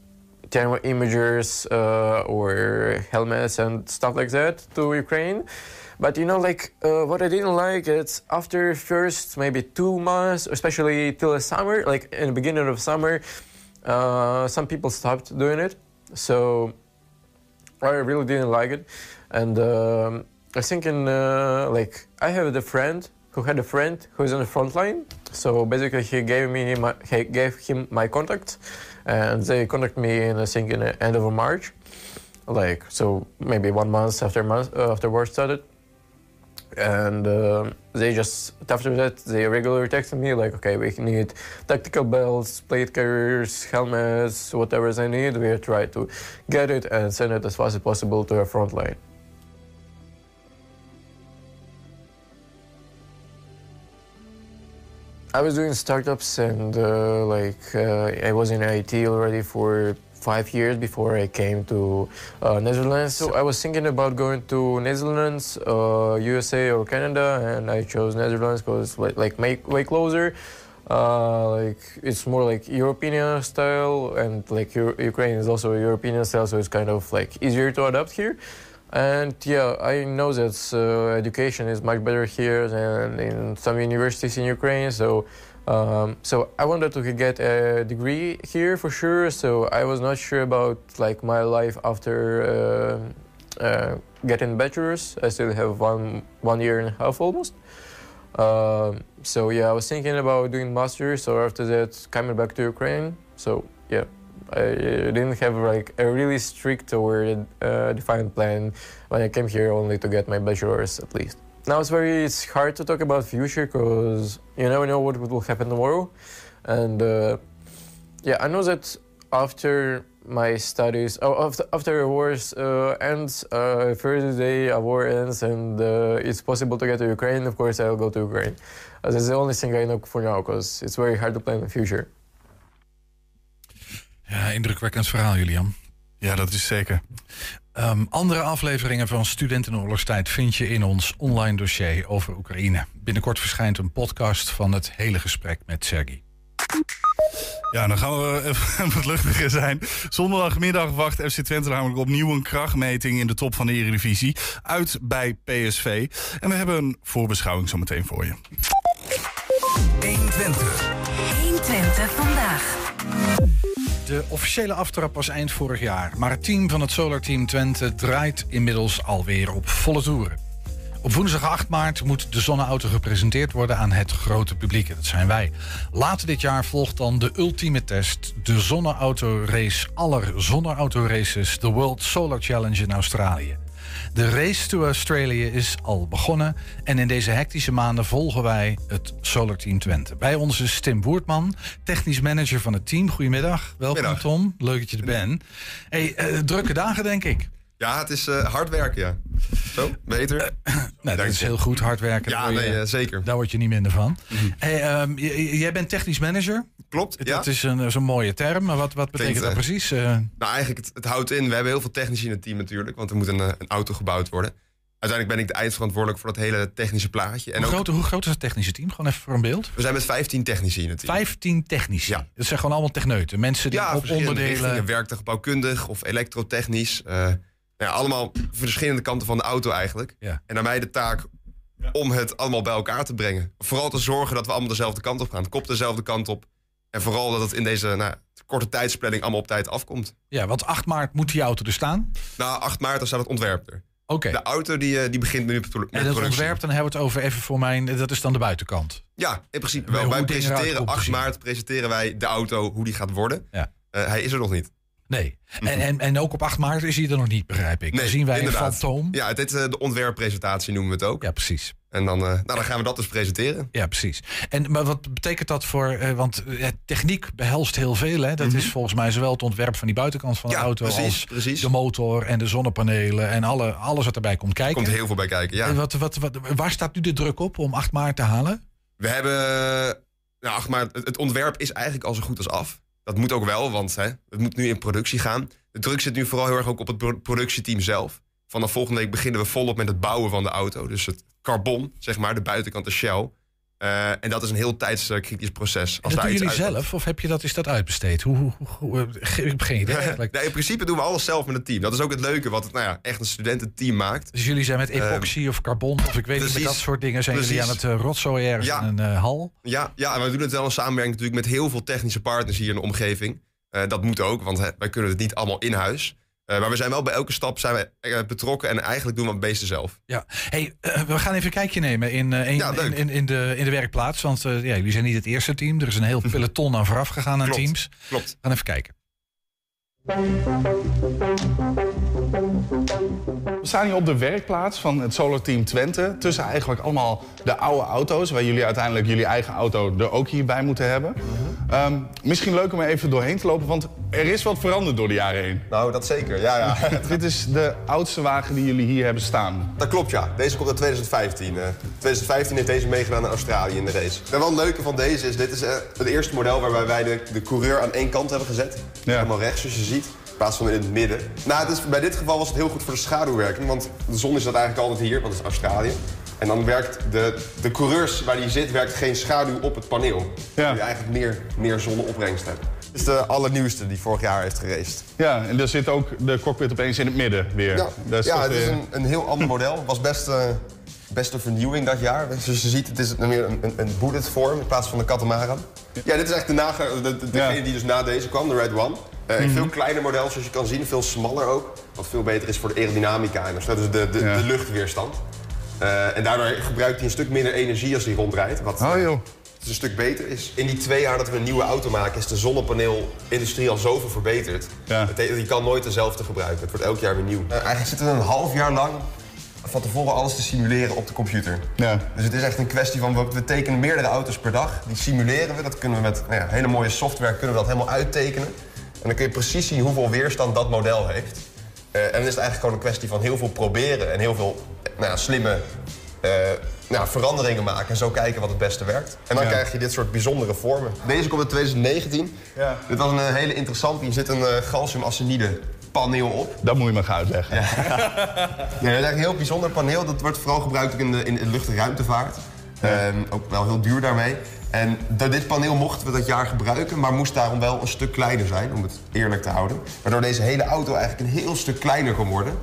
S12: thermal imagers uh, or helmets and stuff like that to Ukraine. But you know, like uh, what I didn't like is after first maybe two months, especially till the summer, like in the beginning of summer, uh, some people stopped doing it. So I really didn't like it, and um, I think in uh, like I have a friend who had a friend who is on the front line. So basically, he gave me my, he gave him my contact, and they contacted me in I think in the end of March, like so maybe one month after month uh, after war started. And uh, they just after that they regularly texted me like okay we need tactical belts plate carriers helmets whatever they need. We try to get it and send it as fast as possible to our front line I was doing startups and uh, like uh, I was in IT already for five years before I came to uh, Netherlands. So I was thinking about going to Netherlands, uh, USA or Canada, and I chose Netherlands because like, like make way closer. Uh, like it's more like European style, and like Euro- Ukraine is also European style, so it's kind of like easier to adapt here. And yeah, I know that uh, education is much better here than in some universities in Ukraine. So, um, so I wanted to get a degree here for sure. So I was not sure about like my life after uh, uh, getting bachelor's. I still have one one year and a half almost. Um, so yeah, I was thinking about doing masters or after that coming back to Ukraine. So yeah, I didn't have like a really strict or uh, defined plan when I came here only to get my bachelor's at least. Now it's very it's hard to talk about future because you never know what will happen tomorrow, and uh, yeah, I know that after my studies, oh, after after a war uh, ends, uh, first day a war ends, and uh, it's possible to get to Ukraine. Of course, I'll go to Ukraine. Uh, that's the only thing I know for now because it's very hard to plan the future.
S2: Ja, indrukwekkend verhaal, Julian.
S3: Ja, dat is zeker.
S2: Um, andere afleveringen van Studentenoorlogstijd vind je in ons online dossier over Oekraïne. Binnenkort verschijnt een podcast van het hele gesprek met Sergi.
S3: Ja, dan gaan we even wat luchtiger zijn. Zondagmiddag wacht FC Twente namelijk opnieuw een krachtmeting in de top van de Eredivisie. Uit bij PSV. En we hebben een voorbeschouwing zometeen voor je.
S4: 120. 120 vandaag.
S2: De officiële aftrap was eind vorig jaar. Maar het team van het Solar Team Twente draait inmiddels alweer op volle toeren. Op woensdag 8 maart moet de zonneauto gepresenteerd worden aan het grote publiek. Dat zijn wij. Later dit jaar volgt dan de ultieme test. De zonneauto-race aller zonneauto-races. De World Solar Challenge in Australië. De race to Australia is al begonnen. En in deze hectische maanden volgen wij het Solar Team Twente. Bij ons is Tim Boertman, technisch manager van het team. Goedemiddag. Welkom
S13: Middag.
S2: Tom. Leuk dat je er bent. Hey, eh, drukke dagen denk ik.
S13: Ja, het is eh, hard werken, ja. Zo, beter?
S2: Nou, dat is heel goed, hard werken.
S13: Ja,
S2: je-
S13: nee, eh, zeker.
S2: Daar word je niet minder van. Hey, ehm, jij bent technisch manager.
S13: Klopt, ja.
S2: Dat is een, zo'n mooie term, maar wat, wat betekent dat precies?
S13: Nou, eigenlijk, het, het houdt in. We hebben heel veel technici in het team natuurlijk, want er moet een, een auto gebouwd worden. Uiteindelijk ben ik de eindverantwoordelijk voor dat hele technische plaatje. En
S2: hoe,
S13: ook,
S2: groot, hoe groot is het technische team? Gewoon even voor een beeld.
S13: we zijn met 15 technici in het team.
S2: 15 technici.
S13: Ja.
S2: Dat zijn gewoon allemaal techneuten. Mensen die
S13: ja,
S2: op onderdelen...
S13: richtingen, werktuigbouwkundig of elektrotechnisch. Nou ja, allemaal verschillende kanten van de auto eigenlijk.
S2: Ja.
S13: En aan mij de taak om het allemaal bij elkaar te brengen. Vooral te zorgen dat we allemaal dezelfde kant op gaan. De kop dezelfde kant op. En vooral dat het in deze nou, korte tijdsplanning allemaal op tijd afkomt.
S2: Ja, want 8 maart moet die auto er staan.
S13: Na 8 maart dan staat het ontwerp er.
S2: Oké.
S13: De auto die, eh, die begint nu met, pro- met
S2: En dat
S13: productie.
S2: ontwerp, dan hebben we het over even voor mij... Dat is dan de buitenkant.
S13: Ja, in principe wel. Wij presenteren
S2: komt te
S13: 8
S2: zien.
S13: maart presenteren wij de auto, hoe die gaat worden.
S2: Ja.
S13: Eh, hij is er nog niet.
S2: Nee. En, en, en ook op 8 maart is hij er nog niet, begrijp ik. dan zien wij
S13: inderdaad.
S2: een fantoom.
S13: Ja, dit is eh, de ontwerppresentatie noemen we het ook.
S2: Ja, precies.
S13: En dan, eh, nou, dan gaan we dat dus presenteren.
S2: Ja, precies. En maar wat betekent dat voor. eh, want techniek behelst heel veel. Hè? Dat is volgens mij zowel het ontwerp van die buitenkant van de
S13: Mhm. Ja,
S2: auto.
S13: precies,
S2: als
S13: precies.
S2: de motor en de zonnepanelen. En alle, alles wat erbij komt kijken.
S13: Komt heel veel bij kijken, ja.
S2: En wat, wat, wat, waar staat nu de druk op om 8 maart te halen?
S13: We hebben, nou, ach, maar het, het ontwerp is eigenlijk al zo goed als af. Dat moet ook wel, want hè, het moet nu in productie gaan. De druk zit nu vooral heel erg ook op het pro- productieteam zelf. Vanaf volgende week beginnen we volop met het bouwen van de auto. Dus het carbon, zeg maar, de buitenkant, de shell. Eh, en dat is een heel tijdskritisch proces. Als
S2: dat
S13: daar
S2: doen
S13: iets
S2: jullie
S13: uit-
S2: zelf? Of heb je dat, is dat uitbesteed? Hoe, hoe, hoe- eh, ik heb geen idee eigenlijk.
S13: nee, in principe doen we alles zelf met het team. Dat is ook het leuke wat het nou ja, echt een studententeam maakt.
S2: Dus jullie zijn met epoxy of carbon of ik weet niet, met
S13: precies.
S2: dat soort dingen zijn jullie aan het uh, rotzooien ergens
S13: Ja.
S2: in een hal.
S13: Ja, ja, en we doen het wel in samenwerking natuurlijk met heel veel technische partners hier in de omgeving. Dat moet ook, want wij kunnen het niet allemaal in huis. Eh, maar we zijn wel bij elke stap zijn we, eh, betrokken en eigenlijk doen we het meeste zelf.
S2: Ja, hey, eh, we gaan even een kijkje nemen in, in,
S13: Ja,
S2: in, in, in de, in de werkplaats. Want ja, jullie zijn niet het eerste team. Er is een heel peloton aan vooraf gegaan aan
S13: Klopt,
S2: teams.
S13: Klopt.
S2: We gaan even kijken.
S3: We staan hier op de werkplaats van het Solar Team Twente. Tussen eigenlijk allemaal de oude auto's. Waar jullie uiteindelijk jullie eigen auto er ook hierbij moeten hebben. Ehm, misschien leuk om er even doorheen te lopen, want er is wat veranderd door de jaren heen.
S14: Nou, dat zeker. Ja, ja.
S3: Dit is de oudste wagen die jullie hier hebben staan.
S14: Dat klopt, ja. Deze komt uit 2015. eh 2015 heeft deze meegedaan naar Australië in de race. En wat het leuke van deze is, dit is eh, het eerste model waarbij wij de, de coureur aan één kant hebben gezet. Helemaal rechts, zoals je ziet. In plaats van in het midden. Nou, het is, bij dit geval was het heel goed voor de schaduwwerking. Want de zon is dat eigenlijk altijd hier, want het is Australië.
S13: En dan werkt de, de coureurs waar die zit, werkt geen schaduw op het paneel. Ja. je eigenlijk meer, meer zonneopbrengst hebt. Dit is de allernieuwste die vorig jaar heeft geraced.
S3: Ja, en er zit ook de cockpit opeens in het midden weer.
S13: Ja,
S3: Dat
S13: ja
S3: toch
S13: het is een, een heel ander model. Het was best, eh, best een vernieuwing dat jaar. Zoals je ziet, het is meer een, een, een bullet vorm in plaats van de catamaran. Ja, dit is echt de de, de, degene die dus na deze kwam, de Red One. Eh, Een veel kleiner model, zoals je kan zien. Veel smaller ook. Wat veel beter is voor de aerodynamica en dus de, de, de, de luchtweerstand. Eh, en daardoor gebruikt hij een stuk minder energie als hij rondrijdt. Wat
S3: Oh joh.
S13: het een stuk beter is. In die twee jaar dat we een nieuwe auto maken... is de zonnepaneelindustrie al zoveel verbeterd. Het, je kan nooit dezelfde gebruiken. Het wordt elk jaar weer nieuw. Eh, eigenlijk zitten we een half jaar lang van tevoren alles te simuleren op de computer.
S3: Ja.
S13: Dus het is echt een kwestie van, we, we tekenen meerdere auto's per dag. Die simuleren we, dat kunnen we met nou ja, hele mooie software kunnen we dat helemaal uittekenen. En dan kun je precies zien hoeveel weerstand dat model heeft. Eh, en dan is het eigenlijk gewoon een kwestie van heel veel proberen en heel veel nou ja, slimme eh, nou, veranderingen maken. En zo kijken wat het beste werkt. En dan
S3: Ja.
S13: krijg je dit soort bijzondere vormen. Deze komt in 2019.
S3: Ja.
S13: Dit was een eh, hele interessante. Hier zit een eh galliumarsenide paneel op.
S3: Dat moet je me gaan uitleggen.
S13: Ja, dat is een heel bijzonder paneel. Dat wordt vooral gebruikt in de, in de lucht- en ruimtevaart. Ook wel heel duur daarmee. En dit paneel mochten we dat jaar gebruiken, maar moest daarom wel een stuk kleiner zijn, om het eerlijk te houden. Waardoor deze hele auto eigenlijk een heel stuk kleiner kan worden.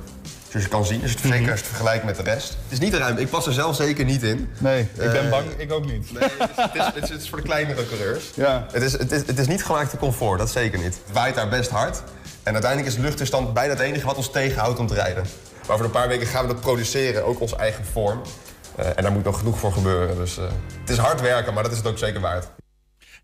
S13: Zoals je kan zien, als je het, zeker als je het vergelijkt met de rest. Het is niet ruim, ik pas er zelf zeker niet in.
S3: Nee, ik ben
S13: Eh,
S3: bang, ik ook niet.
S13: Nee, het is, het is, het is, het is voor de kleinere coureurs.
S3: Ja.
S13: Het, is, het, is, het is niet gemaakt voor comfort, dat zeker niet. Het waait daar best hard. En uiteindelijk is luchtweerstand bijna het enige wat ons tegenhoudt om te rijden. Maar over een paar weken gaan we dat produceren, ook onze eigen vorm. Eh, en daar moet nog genoeg voor gebeuren. Dus eh, het is hard werken, maar dat is het ook zeker waard.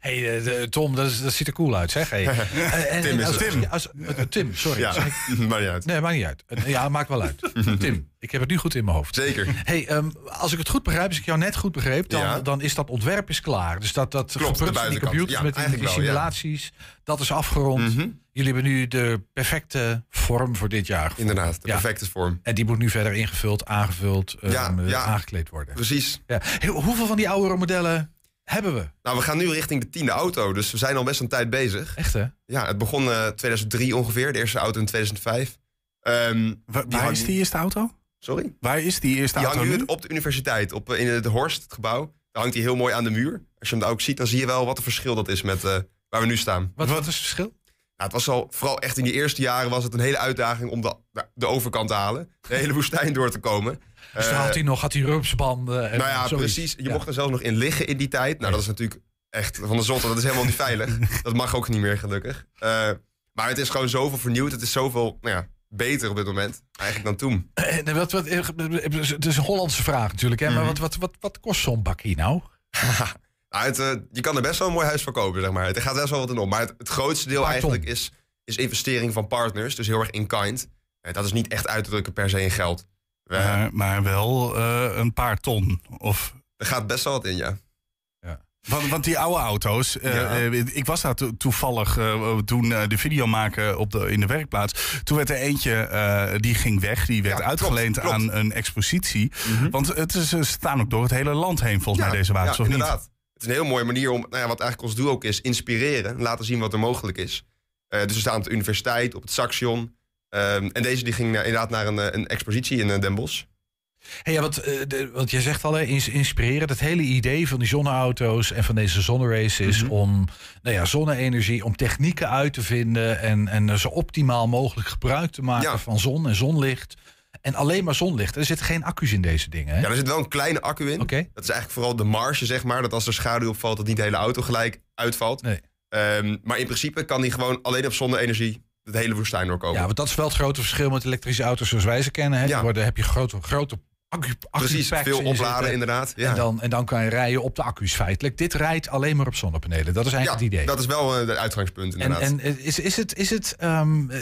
S2: Hey, eh, Tom, dat, is- dat ziet er cool uit, zeg. Hey. Eh, en-
S13: Tim is
S2: als- als- eh, Tim, sorry.
S13: Ja,
S2: ik-
S13: maakt niet uit.
S2: Nee, maakt niet uit. Ja, maakt wel uit. Tim, ik heb het nu goed in mijn hoofd.
S13: Zeker.
S2: Hey, ehm, als ik het goed begrijp, als ik jou net goed begreep, dan,
S13: Ja.
S2: dan is dat ontwerp is klaar. Dus dat, dat
S13: Klopt,
S2: van die computers
S13: Ja,
S2: met die,
S13: wel,
S2: simulaties, dat is afgerond. Jullie hebben nu de perfecte vorm voor dit jaar. gevonden.
S13: Inderdaad, de perfecte vorm.
S2: En die moet nu verder ingevuld, aangevuld, ehm, eh, aangekleed worden.
S13: Precies.
S2: Hoeveel van die oudere modellen hebben we?
S13: Nou, we gaan nu richting de tiende auto, dus we zijn al best een tijd bezig.
S2: Echt, hè?
S13: Ja, het begon eh 2003 ongeveer, de eerste auto in 2005. Ehm,
S3: Waar, waar
S13: hangt
S3: is die eerste auto?
S13: Sorry?
S3: Waar is die eerste
S13: Die
S3: auto
S13: hangt nu op de universiteit, op, eh, in het Horst, het gebouw. Daar hangt hij heel mooi aan de muur. Als je hem daar ook ziet, dan zie je wel wat een verschil dat is met eh, waar we nu staan.
S2: Wat, wat is het verschil?
S13: Nou, het was al, vooral echt in die eerste jaren was het een hele uitdaging om de, de overkant te halen. De hele woestijn door te komen.
S2: Dus
S13: Eh,
S2: had hij nog had hij rupsbanden. En
S13: nou ja,
S2: zoiets.
S13: precies. Je
S2: Ja.
S13: mocht er zelfs nog in liggen in die tijd. Nou, dat is natuurlijk echt van de zotte. Dat is helemaal niet veilig. Dat mag ook niet meer, gelukkig. Eh, maar het is gewoon zoveel vernieuwd. Het is zoveel nou ja, beter op dit moment eigenlijk dan toen.
S2: En wat, wat, het is een Hollandse vraag natuurlijk, hè?
S13: Mhm.
S2: maar wat, wat, wat, wat kost zo'n bakkie nou?
S13: Nou, het, eh, je kan er best wel een mooi huis van kopen, zeg maar. Het gaat best wel wat in om. Maar het, het grootste deel eigenlijk is, is investering van partners. Dus heel erg in kind. Eh, dat is niet echt uit te drukken per se in geld. We-
S3: Maar, maar wel eh, een paar ton. Of...
S13: Er gaat best wel wat in, ja.
S3: Want, want die oude auto's, eh,
S13: Ja.
S3: eh, ik was daar to- toevallig eh, toen eh, de video maken op de, in de werkplaats. Toen werd er eentje, eh, die ging weg, die werd
S13: Ja,
S3: uitgeleend
S13: klopt, klopt.
S3: aan een expositie. Want het is, ze staan ook door het hele land heen volgens mij deze wagens, of niet?
S13: inderdaad. Het is een heel mooie manier om, nou ja, wat eigenlijk ons doel ook is, inspireren. Laten zien wat er mogelijk is. Eh, dus we staan op de universiteit, op het Saxion. Ehm, en deze die ging eh, inderdaad naar een, eh, een expositie in eh, Den Bosch.
S2: Hey, ja, wat, eh, de, want jij zegt al, hè, ins- inspireren. Het hele idee van die zonneauto's en van deze zonnerace is
S13: Mhm.
S2: om nou ja, zonne-energie, om technieken uit te vinden en, en zo optimaal mogelijk gebruik te maken
S13: Ja.
S2: van zon en zonlicht. En alleen maar zonlicht. Er zitten geen accu's in deze dingen. Hè?
S13: Ja, er zit wel een kleine accu in. Dat is eigenlijk vooral de marge, zeg maar. Dat als er schaduw opvalt, dat niet de hele auto gelijk uitvalt.
S2: Nee.
S13: Ehm, maar in principe kan die gewoon alleen op zonne-energie het hele woestijn doorkomen.
S2: Ja, want dat is wel het grote verschil met elektrische auto's zoals wij ze kennen. Hè.
S13: Ja.
S2: Die worden, heb je grote, grote accu,
S13: Precies,
S2: accupacks
S13: veel
S2: in
S13: opladen
S2: zitten.
S13: inderdaad. Ja.
S2: En, dan, en dan kan je rijden op de accu's feitelijk. Dit rijdt alleen maar op zonnepanelen. Dat is
S13: ja,
S2: eigenlijk het idee.
S13: dat is wel het uitgangspunt
S2: En,
S13: inderdaad.
S2: en eh, is, is het, is het ehm, eh,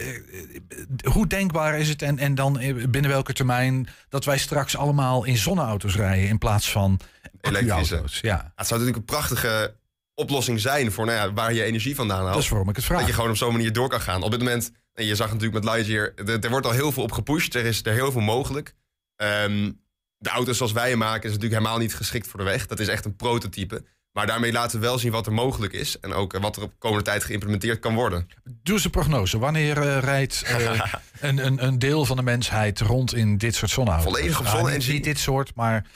S2: hoe denkbaar is het en, en dan eh, binnen welke termijn dat wij straks allemaal in zonneauto's rijden in plaats van
S13: Elektrische.
S2: Ja,
S13: Ja, het zou natuurlijk een prachtige oplossing zijn voor nou ja, waar je energie vandaan haalt.
S2: dat is waarom ik het vraag.
S13: Dat je gewoon op zo'n manier door kan gaan. Op dit moment, en je zag natuurlijk met Lightyear, er, er wordt al heel veel op gepusht. Er is er heel veel mogelijk. Ehm, de auto's zoals wij hem maken is natuurlijk helemaal niet geschikt voor de weg. Dat is echt een prototype. Maar daarmee laten we wel zien wat er mogelijk is. En ook eh, wat er op komende tijd geïmplementeerd kan worden.
S2: Doe eens een prognose. Wanneer eh, rijdt eh, een, een, een deel van de mensheid rond in dit soort zonneauto's?
S13: Volledig op
S2: Ah,
S13: zonne-energie?
S2: Niet dit soort, maar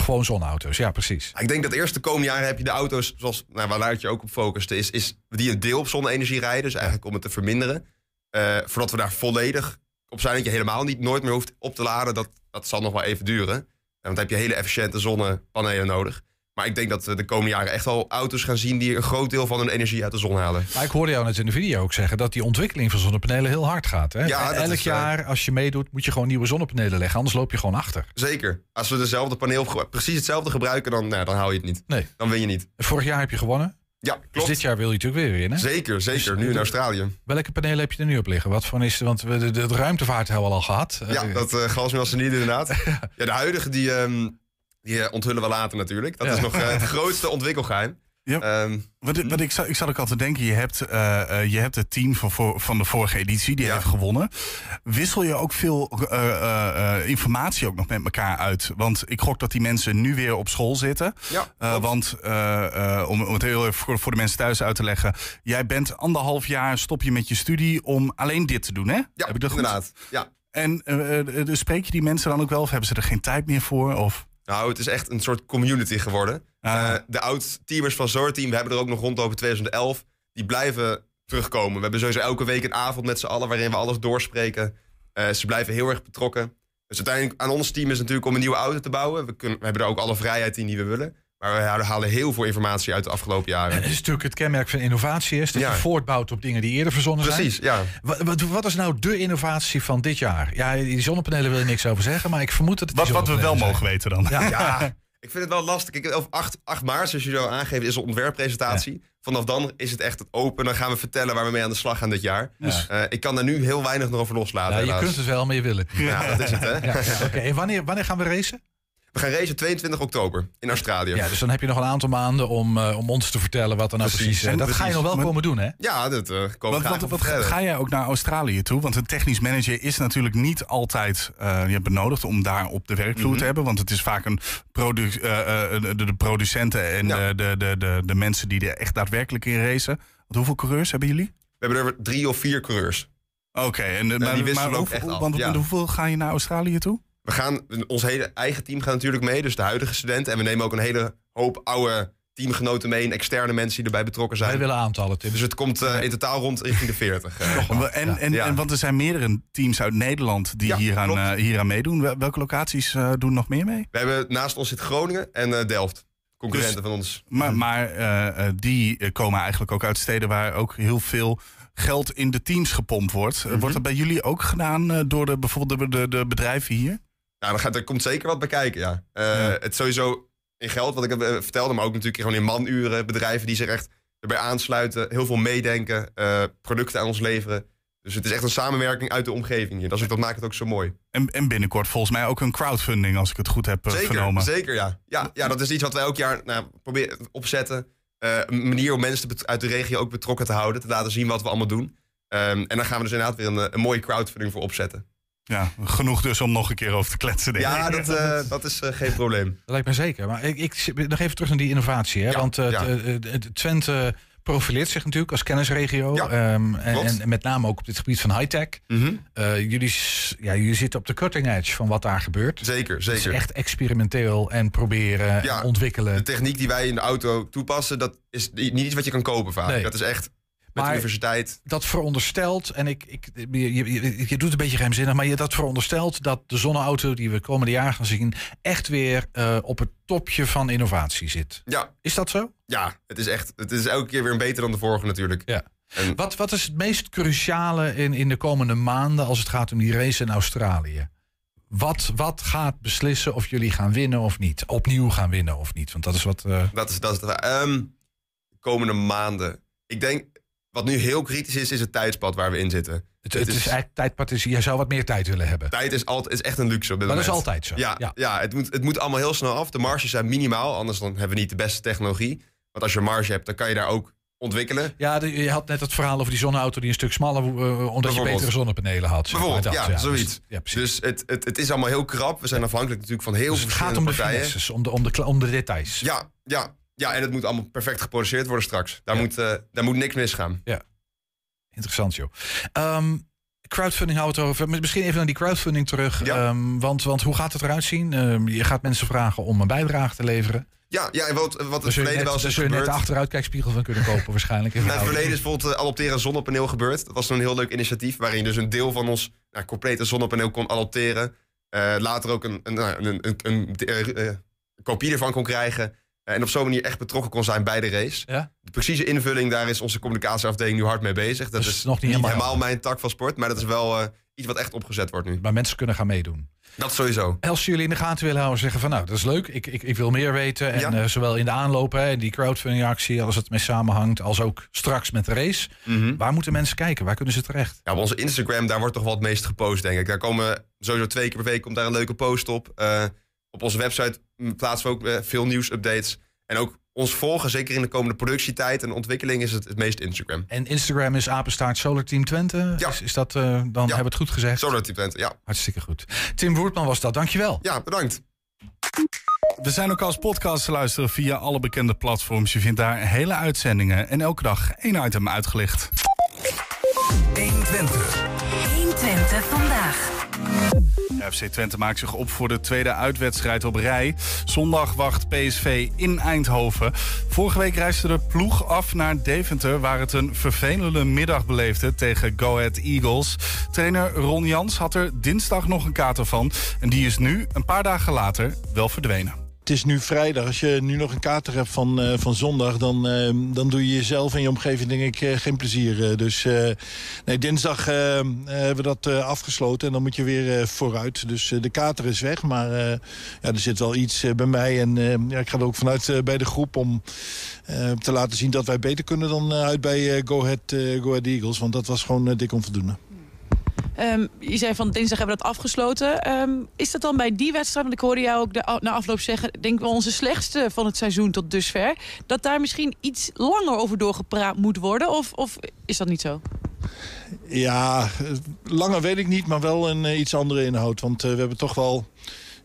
S2: Gewoon zonneauto's, ja, precies.
S13: Ik denk dat eerst de komende jaren heb je de auto's, zoals nou, waar Luitje ook op focuste, is, is die een deel op zonne-energie rijden. Dus eigenlijk om het te verminderen. Eh, voordat we daar volledig op zijn dat je helemaal niet nooit meer hoeft op te laden, dat, dat zal nog wel even duren. Want dan heb je hele efficiënte zonnepanelen nodig. Maar ik denk dat we de komende jaren echt wel auto's gaan zien die een groot deel van hun energie uit de zon halen.
S2: Maar ik hoorde jou net in de video ook zeggen dat die ontwikkeling van zonnepanelen heel hard gaat. Hè?
S13: Ja,
S2: Elk
S13: is, eh,
S2: jaar, als je meedoet, moet je gewoon nieuwe zonnepanelen leggen. Anders loop je gewoon achter.
S13: Zeker. Als we dezelfde paneel precies hetzelfde gebruiken, dan, nou, dan hou je het niet.
S2: Nee.
S13: Dan win je niet.
S2: Vorig jaar heb je gewonnen.
S13: Ja,
S2: Dus
S13: klopt.
S2: dit jaar wil je natuurlijk weer winnen.
S13: Zeker, zeker.
S2: Dus,
S13: nu in
S2: eh,
S13: Australië.
S2: Welke panelen heb je er nu op liggen? Wat voor is Want we de, de, de ruimtevaart hebben we al gehad.
S13: Ja,
S2: Eh,
S13: dat uh, niet inderdaad. ja, de huidige die, ehm, die eh, onthullen we later natuurlijk. Dat
S3: Ja.
S13: is nog eh, het grootste ontwikkelgeheim.
S3: Ja.
S13: Ehm,
S3: Wat, wat ik, ik zat ook al te denken, je hebt, eh, je hebt het team van, van de vorige editie, die heeft gewonnen. Wissel je ook veel informatie ook nog met elkaar uit? Want ik gok dat die mensen nu weer op school zitten.
S13: Ja,
S3: want om, om het heel even voor, voor de mensen thuis uit te leggen. Jij bent anderhalf jaar, stop je met je studie om alleen dit te doen, hè?
S13: Ja,
S3: Heb ik dat goed?
S13: inderdaad. Ja.
S3: En dus spreek je die mensen dan ook wel of hebben ze er geen tijd meer voor? Of?
S13: Nou, het is echt een soort community geworden.
S3: Ah.
S13: Eh, de oud-teamers van Zorteam, we hebben er ook nog rondlopen 2011, die blijven terugkomen. We hebben sowieso elke week een avond met z'n allen waarin we alles doorspreken. Eh, ze blijven heel erg betrokken. Dus uiteindelijk aan ons team is natuurlijk om een nieuwe auto te bouwen. We, kunnen, we hebben er ook alle vrijheid in die we willen. Maar we halen- heel veel informatie uit de afgelopen jaren.
S2: Het is natuurlijk het kenmerk van innovatie is dat
S13: Ja.
S2: je voortbouwt op dingen die eerder verzonnen zijn.
S13: Precies, ja.
S2: Wat, wat, wat is nou de innovatie van dit jaar? Ja, die zonnepanelen wil je niks over zeggen, maar ik vermoed dat het
S3: Wat, wat we wel mogen weten dan.
S2: Ja.
S13: Ja, ik vind het wel lastig. Ik, op 8, 8 maart, zoals jullie al aangeven, is een ontwerppresentatie. Vanaf dan is het echt het open. Dan gaan we vertellen waar we mee aan de slag gaan dit jaar.
S2: Ja.
S13: Eh, ik kan daar nu heel weinig nog over loslaten.
S2: Ja, je
S13: helaas.
S2: kunt het wel, maar je wil het.
S13: Ja, dat is het, hè?
S2: Ja, ja, Oké, en wanneer, wanneer gaan we racen?
S13: We gaan racen 22 oktober in Australië.
S2: Ja, dus dan heb je nog een aantal maanden om, eh, om ons te vertellen wat er nou precies,
S13: Precies,
S2: is. Dat
S13: precies.
S2: ga je nog wel
S3: Maar-
S2: komen doen, hè?
S13: Ja, dat eh komen we
S3: Wat,
S13: graag
S3: wat,
S13: over
S3: wat,
S13: verder.
S3: ga jij ook naar Australië toe? Want een technisch manager is natuurlijk niet altijd eh, je benodigd om daar op de werkvloer
S13: Mhm.
S3: te hebben. Want het is vaak een produ eh, eh, de, de producenten en
S13: Ja.
S3: de, de, de, de, de mensen die er echt daadwerkelijk in racen. Want hoeveel coureurs hebben jullie?
S13: We hebben er drie of vier coureurs.
S3: Oké, en, de-
S13: die
S3: maar, maar
S13: ook
S3: hoeveel-
S13: echt af, ja.
S3: hoeveel ga je naar Australië toe?
S13: We gaan, ons hele eigen team gaat natuurlijk mee, dus de huidige studenten. En we nemen ook een hele hoop oude teamgenoten mee en externe mensen die erbij betrokken zijn.
S2: Wij willen aantallen, Tim.
S13: Dus het komt eh, in totaal rond richting de 40. eh.
S3: En, en,
S13: Ja.
S3: en want er zijn meerdere teams uit Nederland die
S13: Ja,
S3: hieraan,
S13: klopt.
S3: eh, hieraan meedoen. Wel- Welke locaties eh, doen nog meer mee?
S13: We hebben naast ons zit Groningen en eh, Delft. Concurrenten van ons.
S3: Maar, maar eh, eh, die komen eigenlijk ook uit steden waar ook heel veel geld in de teams gepompt wordt. Eh,
S13: Mhm.
S3: Wordt dat bij jullie ook gedaan eh, door de, bijvoorbeeld de, de, de bedrijven hier?
S13: Ja, dan gaat, er komt zeker wat bij kijken, ja.
S3: Ja.
S13: Het sowieso in geld, wat ik heb, eh, vertelde, maar ook natuurlijk gewoon in manuren. Bedrijven die zich echt erbij aansluiten, heel veel meedenken, eh, producten aan ons leveren. Dus het is echt een samenwerking uit de omgeving hier. Dat, is, dat maakt het ook zo mooi.
S3: En, en binnenkort volgens mij ook een crowdfunding, als ik het goed heb
S13: Zeker,
S3: vernomen.
S13: zeker ja. ja. Ja, dat is iets wat wij elk jaar nou, proberen opzetten. Eh, een manier om mensen uit de regio ook betrokken te houden. Te laten zien wat we allemaal doen. Ehm, en dan gaan we dus inderdaad weer een, een mooie crowdfunding voor opzetten.
S3: Ja, genoeg dus om nog een keer over te kletsen. denk
S13: Ja, dat, eh, dat is eh, geen probleem.
S2: Dat lijkt me zeker. Maar ik, ik nog even terug naar die innovatie. Hè?
S13: Ja,
S2: Want eh,
S13: ja.
S2: het, het Twente profileert zich natuurlijk als kennisregio.
S13: Ja,
S2: Ehm, en, en met name ook op dit gebied van high-tech.
S13: Mhm.
S2: Eh, jullie, ja, jullie zitten op de cutting edge van wat daar gebeurt.
S13: Zeker,
S2: Het
S13: zeker.
S2: is echt experimenteel en proberen
S13: Ja,
S2: en ontwikkelen.
S13: De techniek die wij in de auto toepassen, dat is niet iets wat je kan kopen vaak.
S2: Nee.
S13: Dat is echt met de universiteit.
S2: dat veronderstelt, en ik, ik, je, je, doet een beetje geheimzinnig, maar je, dat veronderstelt dat de zonneauto die we komende jaar gaan zien, echt weer eh, op het topje van innovatie zit.
S13: Ja,
S2: Is dat zo?
S13: ja het is echt. Het is elke keer weer een beter dan de vorige natuurlijk.
S2: Ja.
S13: En
S2: Wat, wat is het meest cruciale in, in de komende maanden als het gaat om die race in Australië? Wat, wat gaat beslissen of jullie gaan winnen of niet? Opnieuw gaan winnen of niet? Want dat is wat. eh,
S13: dat is, dat is de komende maanden. Ik denk, wat nu heel kritisch is, is het tijdspad waar we in zitten.
S2: het, het is eigenlijk tijdpad. Is, jij zou wat meer tijd willen hebben.
S13: Tijd is, altijd, is echt een luxe op dit
S2: Maar dat is altijd zo.
S13: Ja,
S2: Ja.
S13: ja. het, moet, het moet allemaal heel snel af. De marges zijn minimaal, anders dan hebben we niet de beste technologie. Want als je marge hebt, dan kan je daar ook ontwikkelen.
S2: Ja, de- je had net het verhaal over die zonneauto die een stuk smaller, eh, omdat je betere zonnepanelen had. zeg maar.
S13: Bijvoorbeeld,
S2: Dat,
S13: ja, zoiets.
S2: dus- ja, precies.
S13: Dus het, het, het is allemaal heel krap. We zijn afhankelijk natuurlijk van heel
S2: Dus
S13: veel
S2: het gaat om de
S13: partijen.
S2: finesses, om de, om de, om de details.
S13: Ja, ja, ja, en het moet allemaal perfect geproduceerd worden straks. Daar, moet, eh, daar moet niks misgaan.
S2: Interessant, joh. Ehm, crowdfunding houden we het over. Misschien even naar die crowdfunding terug. Ehm, want, want hoe gaat het eruit zien? Ehm, je gaat mensen vragen om een bijdrage te leveren.
S13: Ja, ja en wat, wat het verleden
S2: net,
S13: wel eens is
S2: zul je net de
S13: gebeurd.
S2: achteruitkijkspiegel van kunnen kopen waarschijnlijk. in
S13: Nou, het verleden is bijvoorbeeld uh, adopteren zonnepaneel gebeurd. Dat was een heel leuk initiatief waarin je dus een deel van ons nou, complete zonnepaneel kon adopteren. Eh, later ook een, een, nou, een, een, een, kopie ervan kon krijgen. En op zo'n manier echt betrokken kon zijn bij de race.
S2: Ja?
S13: De precieze invulling, daar is onze communicatieafdeling nu hard mee bezig. Dat
S2: Dus
S13: is
S2: nog niet helemaal-
S13: mijn tak van sport, maar dat is wel eh, iets wat echt opgezet wordt nu.
S2: Maar mensen kunnen gaan meedoen.
S13: Dat sowieso.
S2: Als jullie in de gaten willen houden, zeggen van nou, dat is leuk. Ik, ik, ik wil meer weten. En
S13: Ja.
S2: eh, zowel in de aanloop, hè, die crowdfunding-actie, als het mee samenhangt, als ook straks met de race.
S13: Mhm.
S2: Waar moeten mensen kijken? Waar kunnen ze terecht?
S13: Ja, op onze Instagram, daar wordt toch wel het meest gepost, denk ik. Daar komen sowieso twee keer per week komt daar een leuke post op. Eh, op onze website plaatsen we ook eh, veel nieuwsupdates. En ook ons volgen, zeker in de komende productietijd en ontwikkeling, is het het meest Instagram.
S2: En Instagram is apenstaart Solar Team Twente.
S13: Ja.
S2: Is, is dat, eh, dan hebben we het goed gezegd?
S13: Solar Team Twente, ja.
S2: Hartstikke goed. Tim Woertman was dat, dankjewel.
S13: Ja, bedankt.
S3: We zijn ook als podcast te luisteren via alle bekende platforms. Je vindt daar hele uitzendingen en elke dag één item uitgelicht.
S4: 120. 120 vandaag.
S3: FC Twente maakt zich op voor de tweede uitwedstrijd op rij. Zondag wacht PSV in Eindhoven. Vorige week reisde de ploeg af naar Deventer... waar het een vervelende middag beleefde tegen Go Ahead Eagles. Trainer Ron Jans had er dinsdag nog een kater van... en die is nu, een paar dagen later, wel verdwenen.
S15: Het is nu vrijdag. Als je nu nog een kater hebt van, eh, van zondag... Dan, eh, dan doe je jezelf en je omgeving denk ik eh, geen plezier. Dus nee, dinsdag hebben we dat afgesloten. En dan moet je weer vooruit. Dus de kater is weg. Maar ja, er zit wel iets bij mij. En ja, ik ga er ook vanuit bij de groep om te laten zien... dat wij beter kunnen dan uit bij Go, Ahead, Go Ahead Eagles. Want dat was gewoon dik onvoldoende.
S9: Ehm, je zei van dinsdag hebben we dat afgesloten. Ehm, is dat dan bij die wedstrijd, want ik hoorde jou ook na afloop zeggen... denk wel onze slechtste van het seizoen tot dusver... dat daar misschien iets langer over doorgepraat moet worden? Of, of is dat niet zo?
S15: Ja, eh, langer weet ik niet, maar wel een eh, iets andere inhoud. Want eh, we hebben toch wel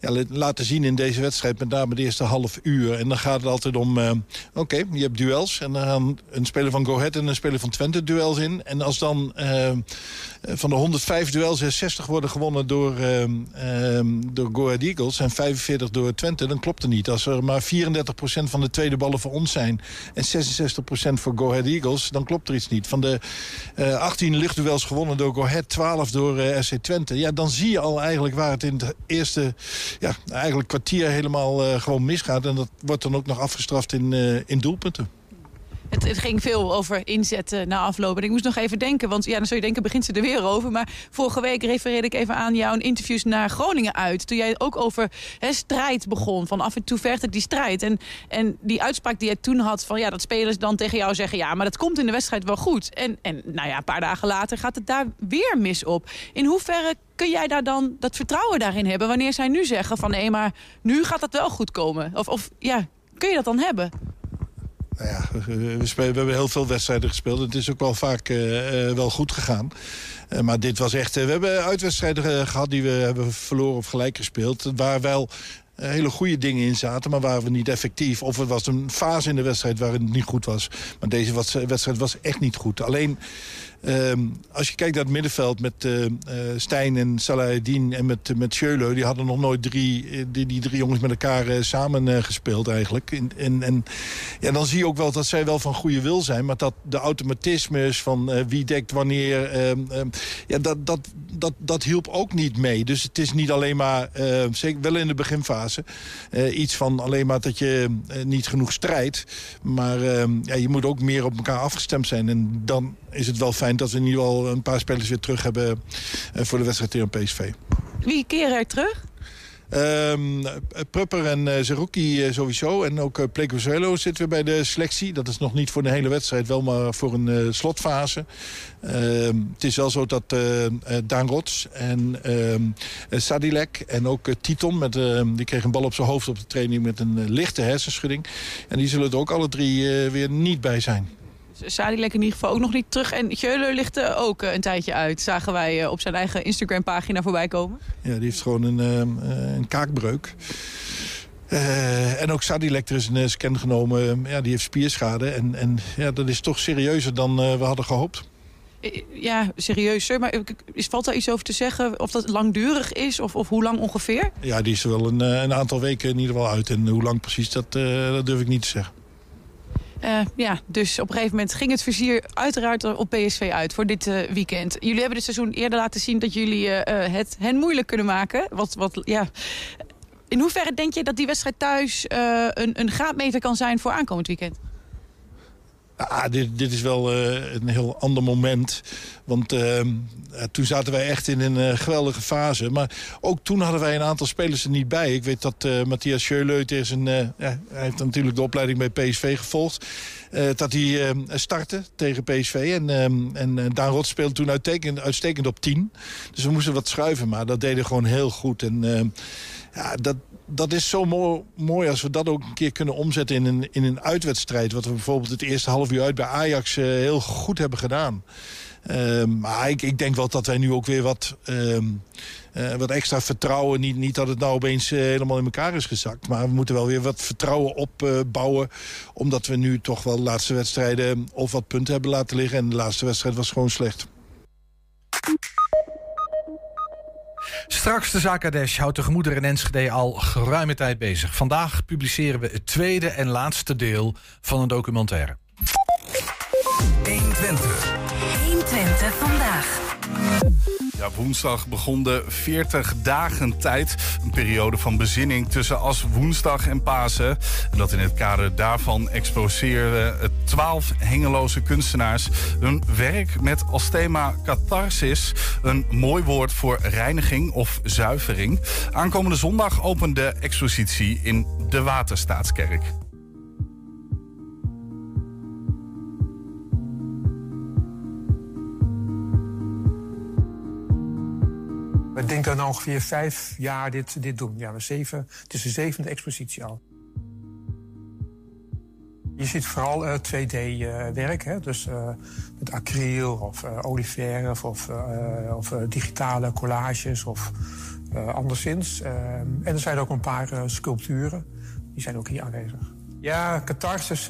S15: ja, la- laten zien in deze wedstrijd, met name de eerste half uur. En dan gaat het altijd om, eh, oké, je hebt duels. En dan gaan een speler van Go Ahead en een speler van Twente duels in. En als dan eh, van de 105 duels er 60 worden gewonnen door, eh, door Go Ahead Eagles... en 45 door Twente, dan klopt het niet. Als er maar 34% van de tweede ballen voor ons zijn... en 66% voor Go Ahead Eagles, dan klopt er iets niet. Van de eh 18 luchtduels gewonnen door Go Ahead, 12 door SC Twente... ja, dan zie je al eigenlijk waar het in het eerste ja, eigenlijk kwartier helemaal eh, gewoon misgaat. En dat wordt dan ook nog afgestraft in, eh, in doelpunten.
S9: Het, het ging veel over inzetten na afloop. En ik moest nog even denken, want ja, dan zou je denken, begint ze er weer over. Maar vorige week refereerde ik even aan jouw interviews naar Groningen uit. Toen jij ook over strijd begon. Van af en toe vergt het die strijd. En, en die uitspraak die jij toen had, van ja, dat spelers dan tegen jou zeggen... ja, maar dat komt in de wedstrijd wel goed. En, en nou ja, een paar dagen later gaat het daar weer mis op. In hoeverre kun jij daar dan dat vertrouwen daarin hebben... wanneer zij nu zeggen van nee, maar nu gaat dat wel goed komen? Of, of ja, kun je dat dan hebben?
S15: Nou ja, we, we hebben heel veel wedstrijden gespeeld. Het is ook wel vaak eh, eh, wel goed gegaan. Eh, maar dit was echt... we hebben uitwedstrijden eh, gehad die we hebben verloren of gelijk gespeeld. Waar wel hele goede dingen in zaten, maar waren we niet effectief. Of het was een fase in de wedstrijd waar het niet goed was. Maar deze wedstrijd was echt niet goed. Alleen... ehm, als je kijkt naar het middenveld met eh, eh, Stijn en Salahedin en met, met Schöle... die hadden nog nooit drie, eh, die, die drie jongens met elkaar eh, samen gespeeld eigenlijk. En, en, en ja, dan zie je ook wel dat zij wel van goede wil zijn... maar dat de automatismes van wie dekt wanneer... ehm, ehm, ja, dat, dat, dat, dat hielp ook niet mee. Dus het is niet alleen maar, zeker wel in de beginfase... iets van alleen maar dat je niet genoeg strijdt. Maar ja, je moet ook meer op elkaar afgestemd zijn. En dan is het wel fijn dat we in ieder geval een paar spelers weer terug hebben... eh, voor de wedstrijd tegen PSV.
S9: Wie keren er terug?
S15: Ehm Prupper en Zerouki eh, sowieso. En ook uh, Plecozuelo zit weer bij de selectie. Dat is nog niet voor de hele wedstrijd, wel maar voor een eh, slotfase. Ehm, het is wel zo dat Daan Rots en ehm, eh, Sadilek en ook Titon... Met, die kreeg een bal op zijn hoofd op de training met een lichte hersenschudding. En die zullen er ook alle drie weer niet bij zijn.
S9: Sadilek in ieder geval ook nog niet terug. En Jeuler ligt er ook eh, een tijdje uit. Zagen wij eh, op zijn eigen Instagram-pagina voorbij komen.
S15: Ja, die heeft gewoon een, ehm, eh, een kaakbreuk. En ook Sadilek, er is een scan genomen. ja, die heeft spierschade. En, en ja, dat is toch serieuzer dan we hadden gehoopt.
S9: ja, serieuzer. Maar is, valt daar iets over te zeggen? Of dat langdurig is? Of, of hoe lang ongeveer?
S15: Ja, die is er wel een, een aantal weken in ieder geval uit. En hoe lang precies, dat, dat durf ik niet te zeggen.
S9: Uh, ja, dus op een gegeven moment ging het vizier uiteraard op PSV uit voor dit uh, weekend. Jullie hebben dit seizoen eerder laten zien dat jullie uh, het hen moeilijk kunnen maken. Wat, wat, ja. In hoeverre denk je dat die wedstrijd thuis een, een graadmeter kan zijn voor aankomend weekend?
S15: Ah, dit, dit is wel uh, een heel ander moment. Want uh, toen zaten wij echt in een uh, geweldige fase. Maar ook toen hadden wij een aantal spelers er niet bij. Ik weet dat Matthias Schöleut is een... ja, hij heeft natuurlijk de opleiding bij PSV gevolgd. dat hij startte tegen PSV. En, en Daan Rot speelde toen uitstekend, uitstekend op 10. Dus we moesten wat schuiven. Maar dat deden gewoon heel goed. En ja, dat, dat is zo mooi, als we dat ook een keer kunnen omzetten in een, in een uitwedstrijd. Wat we bijvoorbeeld het eerste half uur uit bij Ajax uh, heel goed hebben gedaan. Uh, maar ik, ik, denk wel dat wij nu ook weer wat, uh, wat extra vertrouwen... Niet, niet dat het nou opeens uh, helemaal in elkaar is gezakt... maar we moeten wel weer wat vertrouwen opbouwen... omdat we nu toch wel de laatste wedstrijden of wat punten hebben laten liggen... en de laatste wedstrijd was gewoon slecht.
S2: Straks de Zakadesh houdt de gemoeder in Enschede al geruime tijd bezig. Vandaag publiceren we het tweede en laatste deel van een documentaire.
S4: 120. 120 vandaag.
S3: Ja, woensdag begon de 40 dagen tijd. Een periode van bezinning tussen as woensdag en Pasen. En dat in het kader daarvan exposeerden 12 hengeloze kunstenaars hun werk met als thema catharsis. Een mooi woord voor reiniging of zuivering. Aankomende zondag opent de expositie in de Waterstaatskerk.
S16: Ik denk dat we ongeveer vijf jaar dit, dit doen. Ja, zeven, het is de zevende expositie al. Je ziet vooral uh, 2D-werk, uh, dus uh, met acryl of olieverf of, of digitale collages of anderszins. en er zijn ook een paar sculpturen, die zijn ook hier aanwezig. Ja, catharsis,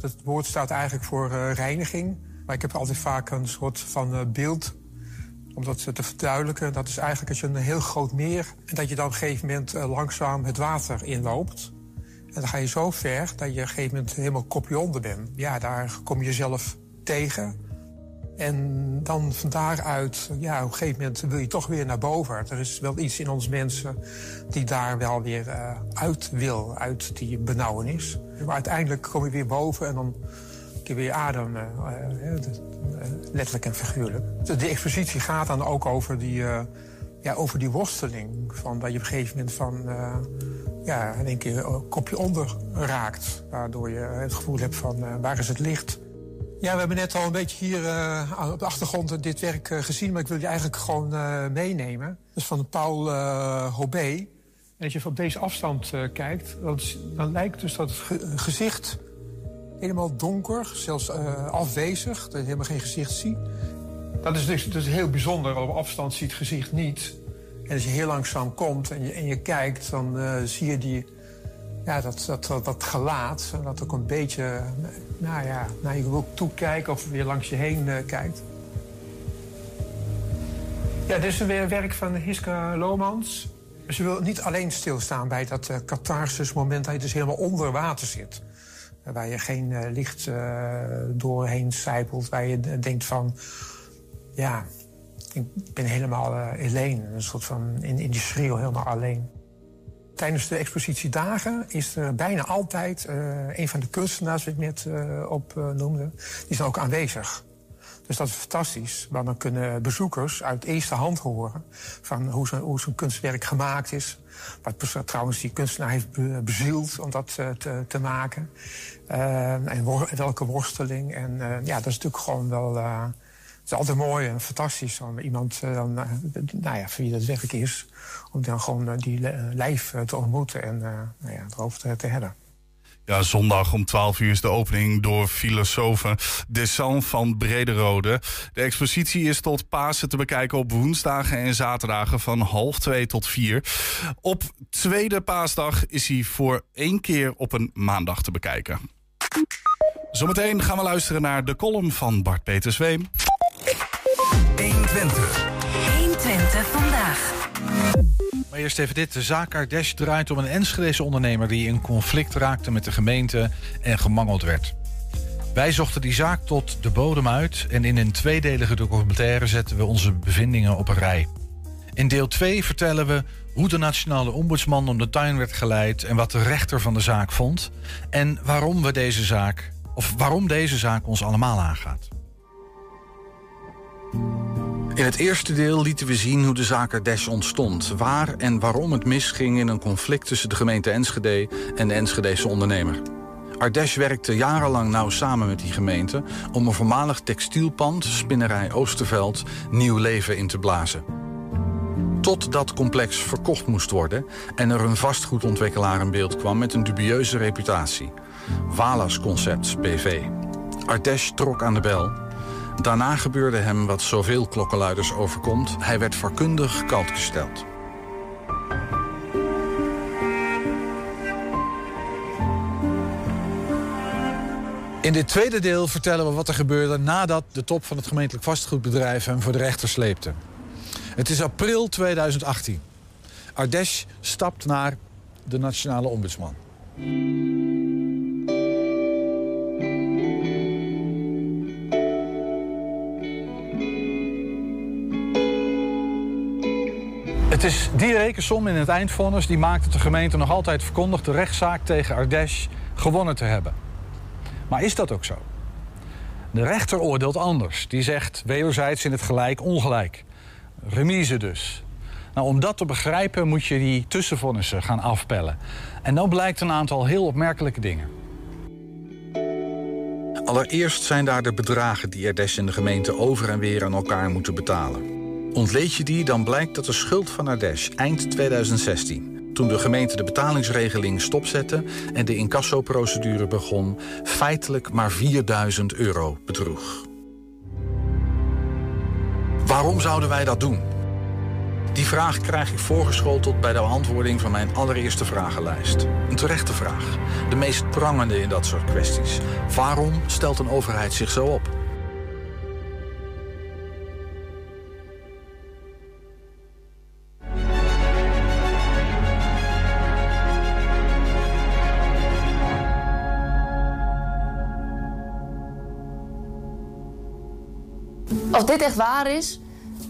S16: het woord staat eigenlijk voor reiniging. Maar ik heb altijd vaak een soort van beeld om dat te verduidelijken, dat is eigenlijk als je een heel groot meer... en dat je dan op een gegeven moment uh, langzaam het water inloopt. En dan ga je zo ver dat je op een gegeven moment helemaal kopje onder bent. Ja, daar kom je jezelf tegen. En dan van daaruit, ja, op een gegeven moment wil je toch weer naar boven. Er is wel iets in ons mensen die daar wel weer uh, uit wil, uit die benauwenis. Maar uiteindelijk kom je weer boven en dan je weer adem. Uh, uh, letterlijk en figuurlijk. De, expositie gaat dan ook over die, uh, ja, over die worsteling. Van dat je op een gegeven moment van, uh, ja, in één keer een kopje onder raakt. Waardoor je het gevoel hebt van, waar is het licht? Ja, we hebben net al een beetje hier op de achtergrond dit werk gezien... maar ik wil je eigenlijk gewoon meenemen. Dat is van Paul Hobé. En als je op deze afstand kijkt, dan, dan lijkt dus dat gezicht helemaal donker, zelfs uh, afwezig, dat je helemaal geen gezicht ziet. Dat is dus dat is heel bijzonder, op afstand ziet het gezicht niet. En als je heel langzaam komt en je, en je kijkt, dan uh, zie je die, ja, dat, dat, dat, dat gelaat. Dat ook een beetje, nou ja, naar je wil toekijken of weer langs je heen uh, kijkt. Ja, dit is weer werk van Hiska Lomans. Ze wil niet alleen stilstaan bij dat uh, catharsis moment dat je dus helemaal onder water zit waar je geen uh, licht uh, doorheen sijpelt, waar je denkt van, ja, ik ben helemaal uh, alleen, een soort van in, in die helemaal alleen. Tijdens de expositiedagen is er bijna altijd een van de kunstenaars, die ik net opnoemde, die zijn ook aanwezig. Dus dat is fantastisch. Want dan kunnen bezoekers uit eerste hand horen van hoe zo'n kunstwerk gemaakt is. Wat trouwens die kunstenaar heeft bezield om dat eh, te, te maken. Uh, en welke worsteling. En uh, ja, dat is natuurlijk gewoon wel. Het is altijd mooi en fantastisch om iemand dan, nou ja, voor wie dat werk is, om dan gewoon die lijf te ontmoeten en nou ja, erover te hebben.
S3: Ja, zondag om 12 uur is de opening door filosofen Desan van Brederode. De expositie is tot Pasen te bekijken op woensdagen en zaterdagen van half 2 tot 4. Op tweede paasdag is hij voor één keer op een maandag te bekijken. Zometeen gaan we luisteren naar de column van Bart Peter Zweem.
S1: 120.
S4: 120 vandaag.
S2: Maar eerst even dit. De zaak Ardesh draait om een Enschedese ondernemer... die in conflict raakte met de gemeente en gemangeld werd. Wij zochten die zaak tot de bodem uit... en in een tweedelige documentaire zetten we onze bevindingen op een rij. In deel 2 vertellen we hoe de nationale ombudsman om de tuin werd geleid... en wat de rechter van de zaak vond... en waarom we deze zaak, of waarom deze zaak ons allemaal aangaat. In het eerste deel lieten we zien hoe de zaak Ardesh ontstond. Waar en waarom het misging in een conflict tussen de gemeente Enschede en de Enschedese ondernemer. Ardesh werkte jarenlang nauw samen met die gemeente om een voormalig textielpand, spinnerij Oosterveld, nieuw leven in te blazen. Tot dat complex verkocht moest worden en er een vastgoedontwikkelaar in beeld kwam met een dubieuze reputatie. Walas Concepts BV. Ardesh trok aan de bel Daarna gebeurde hem wat zoveel klokkenluiders overkomt. Hij werd vakkundig koud gesteld. In dit tweede deel vertellen we wat er gebeurde nadat de top van het gemeentelijk vastgoedbedrijf hem voor de rechter sleepte. Het is april 2018. Ardesh stapt naar de nationale ombudsman. Het is die rekensom in het eindvonnis die maakt dat de gemeente nog altijd verkondigt de rechtszaak tegen Ardesh gewonnen te hebben. Maar is dat ook zo? De rechter oordeelt anders. Die zegt wederzijds in het gelijk ongelijk. Remise dus. Nou, om dat te begrijpen moet je die tussenvonnissen gaan afpellen. En dan blijkt een aantal heel opmerkelijke dingen. Allereerst zijn daar de bedragen die Ardesh en de gemeente over en weer aan elkaar moeten betalen. Ontleed je die, dan blijkt dat de schuld van Ardesh eind 2016... toen de gemeente de betalingsregeling stopzette... en de incassoprocedure begon... feitelijk maar 4000 euro bedroeg. Waarom zouden wij dat doen? Die vraag krijg ik voorgeschoteld bij de beantwoording van mijn allereerste vragenlijst. Een terechte vraag. De meest prangende in dat soort kwesties. Waarom stelt een overheid zich zo op?
S17: Of dit echt waar is,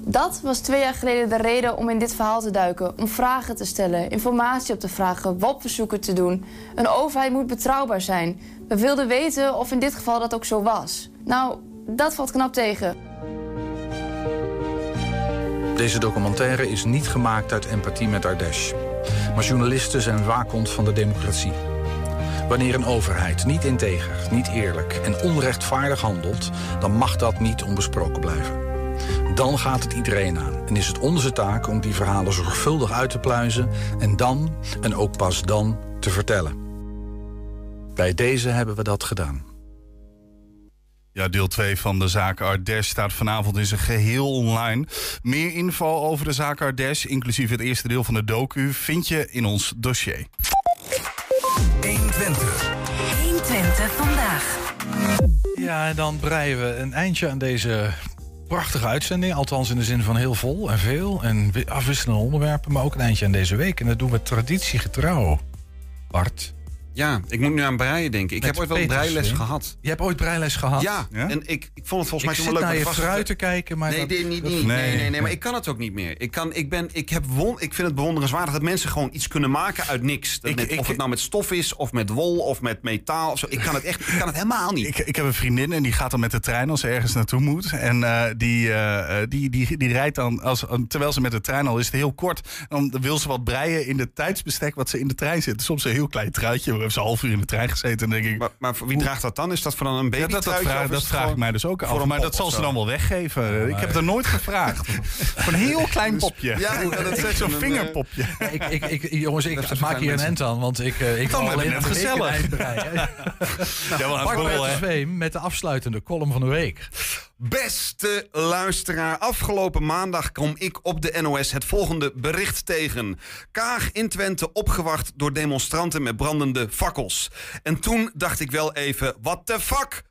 S17: dat was twee jaar geleden de reden om in dit verhaal te duiken. Om vragen te stellen, informatie op te vragen, WOP-verzoeken te doen. Een overheid moet betrouwbaar zijn. We wilden weten of in dit geval dat ook zo was. Nou, dat valt knap tegen.
S2: Deze documentaire is niet gemaakt uit empathie met Ardesh. Maar journalisten zijn waakhond van de democratie. Wanneer een overheid niet integer, niet eerlijk en onrechtvaardig handelt... dan mag dat niet onbesproken blijven. Dan gaat het iedereen aan en is het onze taak om die verhalen zorgvuldig uit te pluizen... en dan, en ook pas dan, te vertellen. Bij deze hebben we dat gedaan.
S3: Ja, deel 2 van de zaak Ardesh staat vanavond in zijn geheel online. Meer info over de zaak Ardesh, inclusief het eerste deel van de docu, vind je in ons dossier.
S4: 120. 120 vandaag.
S2: Ja, en dan breien we een eindje aan deze prachtige uitzending. Althans in de zin van heel vol en veel en afwisselende onderwerpen. Maar ook een eindje aan deze week. En dat doen we traditiegetrouw. Bart.
S18: Ja, ik moet nu aan breien denken. Ik
S2: Met
S18: heb ooit wel breiles gehad.
S2: Je hebt ooit breiles gehad?
S18: Ja, en ik, ik vond het volgens mij
S2: Ik
S18: toen
S2: zit
S18: wel leuk.
S2: naar je
S18: de
S2: fruit te kijken, maar
S18: Nee,
S2: dat-
S18: dit niet,
S2: dat-.
S18: Nee,
S2: Nee.
S18: nee, nee, maar ik kan het ook niet meer. Ik, kan, ik, ben, ik, heb won, ik vind het bewonderenswaardig dat mensen gewoon iets kunnen maken uit niks. Dat met- of het nou met stof is, of met wol, of met metaal. Of zo. Ik kan het echt ik kan het helemaal niet.
S3: Ik, ik heb een vriendin en die gaat dan met de trein als ze ergens naartoe moet. En eh, die, eh, eh, die, die, die rijdt dan, als, terwijl ze met de trein al is, het heel kort. Dan wil ze wat breien in het tijdsbestek wat ze in de trein zit. Soms een heel klein truitje. We hebben ze half uur in de trein gezeten. En denk ik,
S18: maar, maar voor wie draagt dat dan? Is dat voor dan een baby?
S3: ja, dat, dat vraag, dat vraag ik mij dus ook af. Maar dat zal ze dan wel weggeven. ik heb het er nooit gevraagd. Voor een heel klein popje.
S18: Ja, dat zeggen.
S3: Zo'n
S18: Dan,
S3: vingerpopje.
S2: Ik, ik, ik, jongens, ik
S18: Dat is
S2: maak hier een end aan, want ik, eh, ik
S3: Dan je
S2: alleen een
S3: gezellig. Ja, wel het
S2: met de afsluitende column van de week.
S18: Beste luisteraar, afgelopen maandag kwam ik op de NOS het volgende bericht tegen. Kaag in Twente opgewacht door demonstranten met brandende fakkels. En toen dacht ik wel even, what the fuck?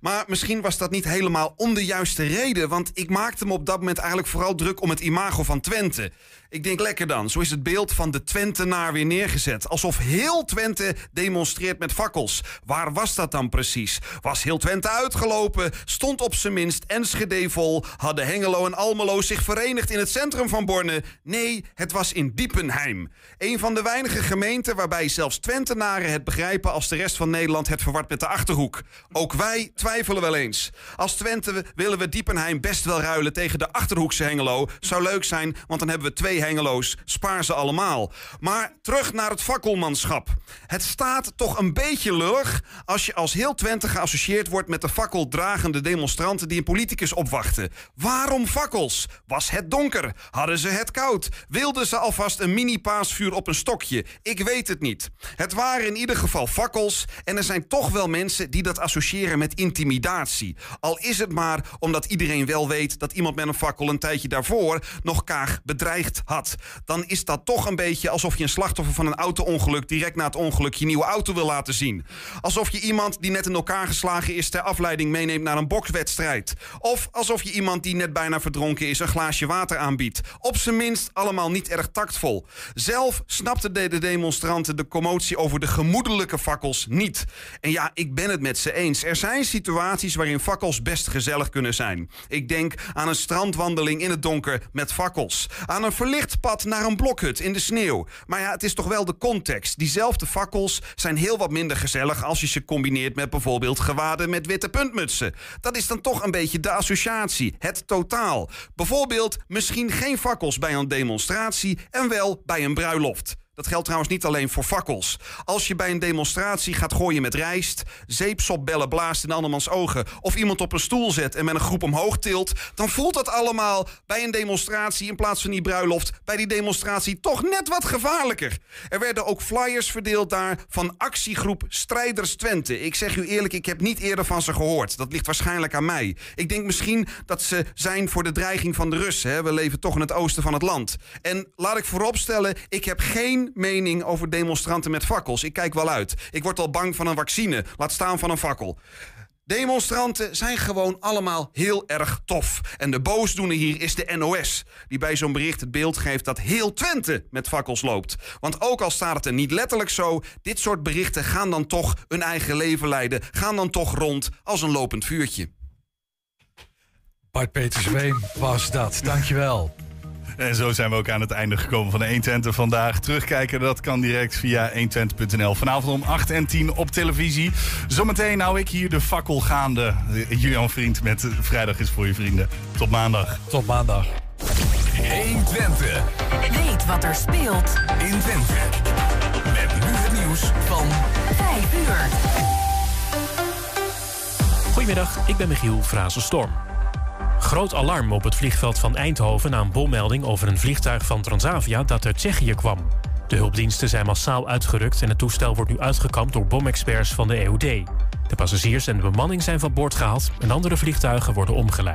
S18: Maar misschien was dat niet helemaal om de juiste reden. Want ik maakte me op dat moment eigenlijk vooral druk om het imago van Twente. Ik denk lekker dan. Zo is het beeld van de Twentenaar weer neergezet. Alsof heel Twente demonstreert met fakkels. Waar was dat dan precies? Was heel Twente uitgelopen? Stond op zijn minst Enschede vol? Hadden Hengelo en Almelo zich verenigd in het centrum van Borne? Nee, het was in Diepenheim. Een van de weinige gemeenten waarbij zelfs Twentenaren het begrijpen als de rest van Nederland het verward met de achterhoek. Ook wij twijfelen wel eens. Als Twente willen we Diepenheim best wel ruilen tegen de achterhoekse Hengelo. Zou leuk zijn, want dan hebben we twee Hengeloos. Spaar ze allemaal. Maar terug naar het fakkelmanschap. Het staat toch een beetje lullig als je als heel Twente geassocieerd wordt met de fakkeldragende demonstranten die een politicus opwachten. Waarom fakkels? Was het donker? Hadden ze het koud? Wilden ze alvast een mini-paasvuur op een stokje? Ik weet het niet. Het waren in ieder geval fakkels en er zijn toch wel mensen die dat associëren met intimidatie. Al is het maar omdat iedereen wel weet dat iemand met een fakkel een tijdje daarvoor nog Kaag bedreigd had. Dan is dat toch een beetje alsof je een slachtoffer van een auto-ongeluk direct na het ongeluk je nieuwe auto wil laten zien. Alsof je iemand die net in elkaar geslagen is ter afleiding meeneemt naar een bokswedstrijd. Of alsof je iemand die net bijna verdronken is een glaasje water aanbiedt. Op zijn minst allemaal niet erg tactvol. Zelf snapten de demonstranten de commotie over de gemoedelijke fakkels niet. En ja, ik ben het met ze eens. Er zijn situaties waarin fakkels best gezellig kunnen zijn. Ik denk aan een strandwandeling in het donker met fakkels. Aan een verlicht pad naar een blokhut in de sneeuw. Maar ja, het is toch wel de context. Diezelfde fakkels zijn heel wat minder gezellig als je ze combineert met bijvoorbeeld gewaden met witte puntmutsen. Dat is dan toch een beetje de associatie, het totaal. Bijvoorbeeld misschien geen fakkels bij een demonstratie en wel bij een bruiloft. Dat geldt trouwens niet alleen voor fakkels. Als je bij een demonstratie gaat gooien met rijst, zeepsopbellen blaast in andermans ogen of iemand op een stoel zet en met een groep omhoog tilt, dan voelt dat allemaal bij een demonstratie in plaats van die bruiloft bij die demonstratie toch net wat gevaarlijker. Er werden ook flyers verdeeld daar van actiegroep Strijders Twente. Ik zeg u eerlijk, ik heb niet eerder van ze gehoord. Dat ligt waarschijnlijk aan mij. Ik denk misschien dat ze zijn voor de dreiging van de Russen. Hè? We leven toch in het oosten van het land. En laat ik vooropstellen, ik heb geen mening over demonstranten met fakkels. Ik kijk wel uit. Ik word al bang van een vaccine, laat staan van een fakkel. Demonstranten zijn gewoon allemaal heel erg tof. En de boosdoener hier is de NOS, die bij zo'n bericht het beeld geeft dat heel Twente met fakkels loopt. Want ook al staat het er niet letterlijk zo, dit soort berichten gaan dan toch hun eigen leven leiden, gaan dan toch rond als een lopend vuurtje.
S2: Bart Petersveen was dat, dankjewel.
S3: En zo zijn we ook aan het einde gekomen van de 120 vandaag. Terugkijken, dat kan direct via 120.nl. Vanavond om 8 en 10 op televisie. Zometeen hou ik hier de fakkel gaande. Julian Vriend met Vrijdag is voor je vrienden. Tot maandag.
S2: Tot maandag.
S1: 120.
S4: Weet wat er speelt
S1: in Twente. Met nu het nieuws van
S4: 5 uur.
S19: Goedemiddag, ik ben Michiel Frazenstorm. Groot alarm op het vliegveld van Eindhoven na een bommelding over een vliegtuig van Transavia dat uit Tsjechië kwam. De hulpdiensten zijn massaal uitgerukt en het toestel wordt nu uitgekampt door bomexperts van de EOD. De passagiers en de bemanning zijn van boord gehaald en andere vliegtuigen worden omgeleid.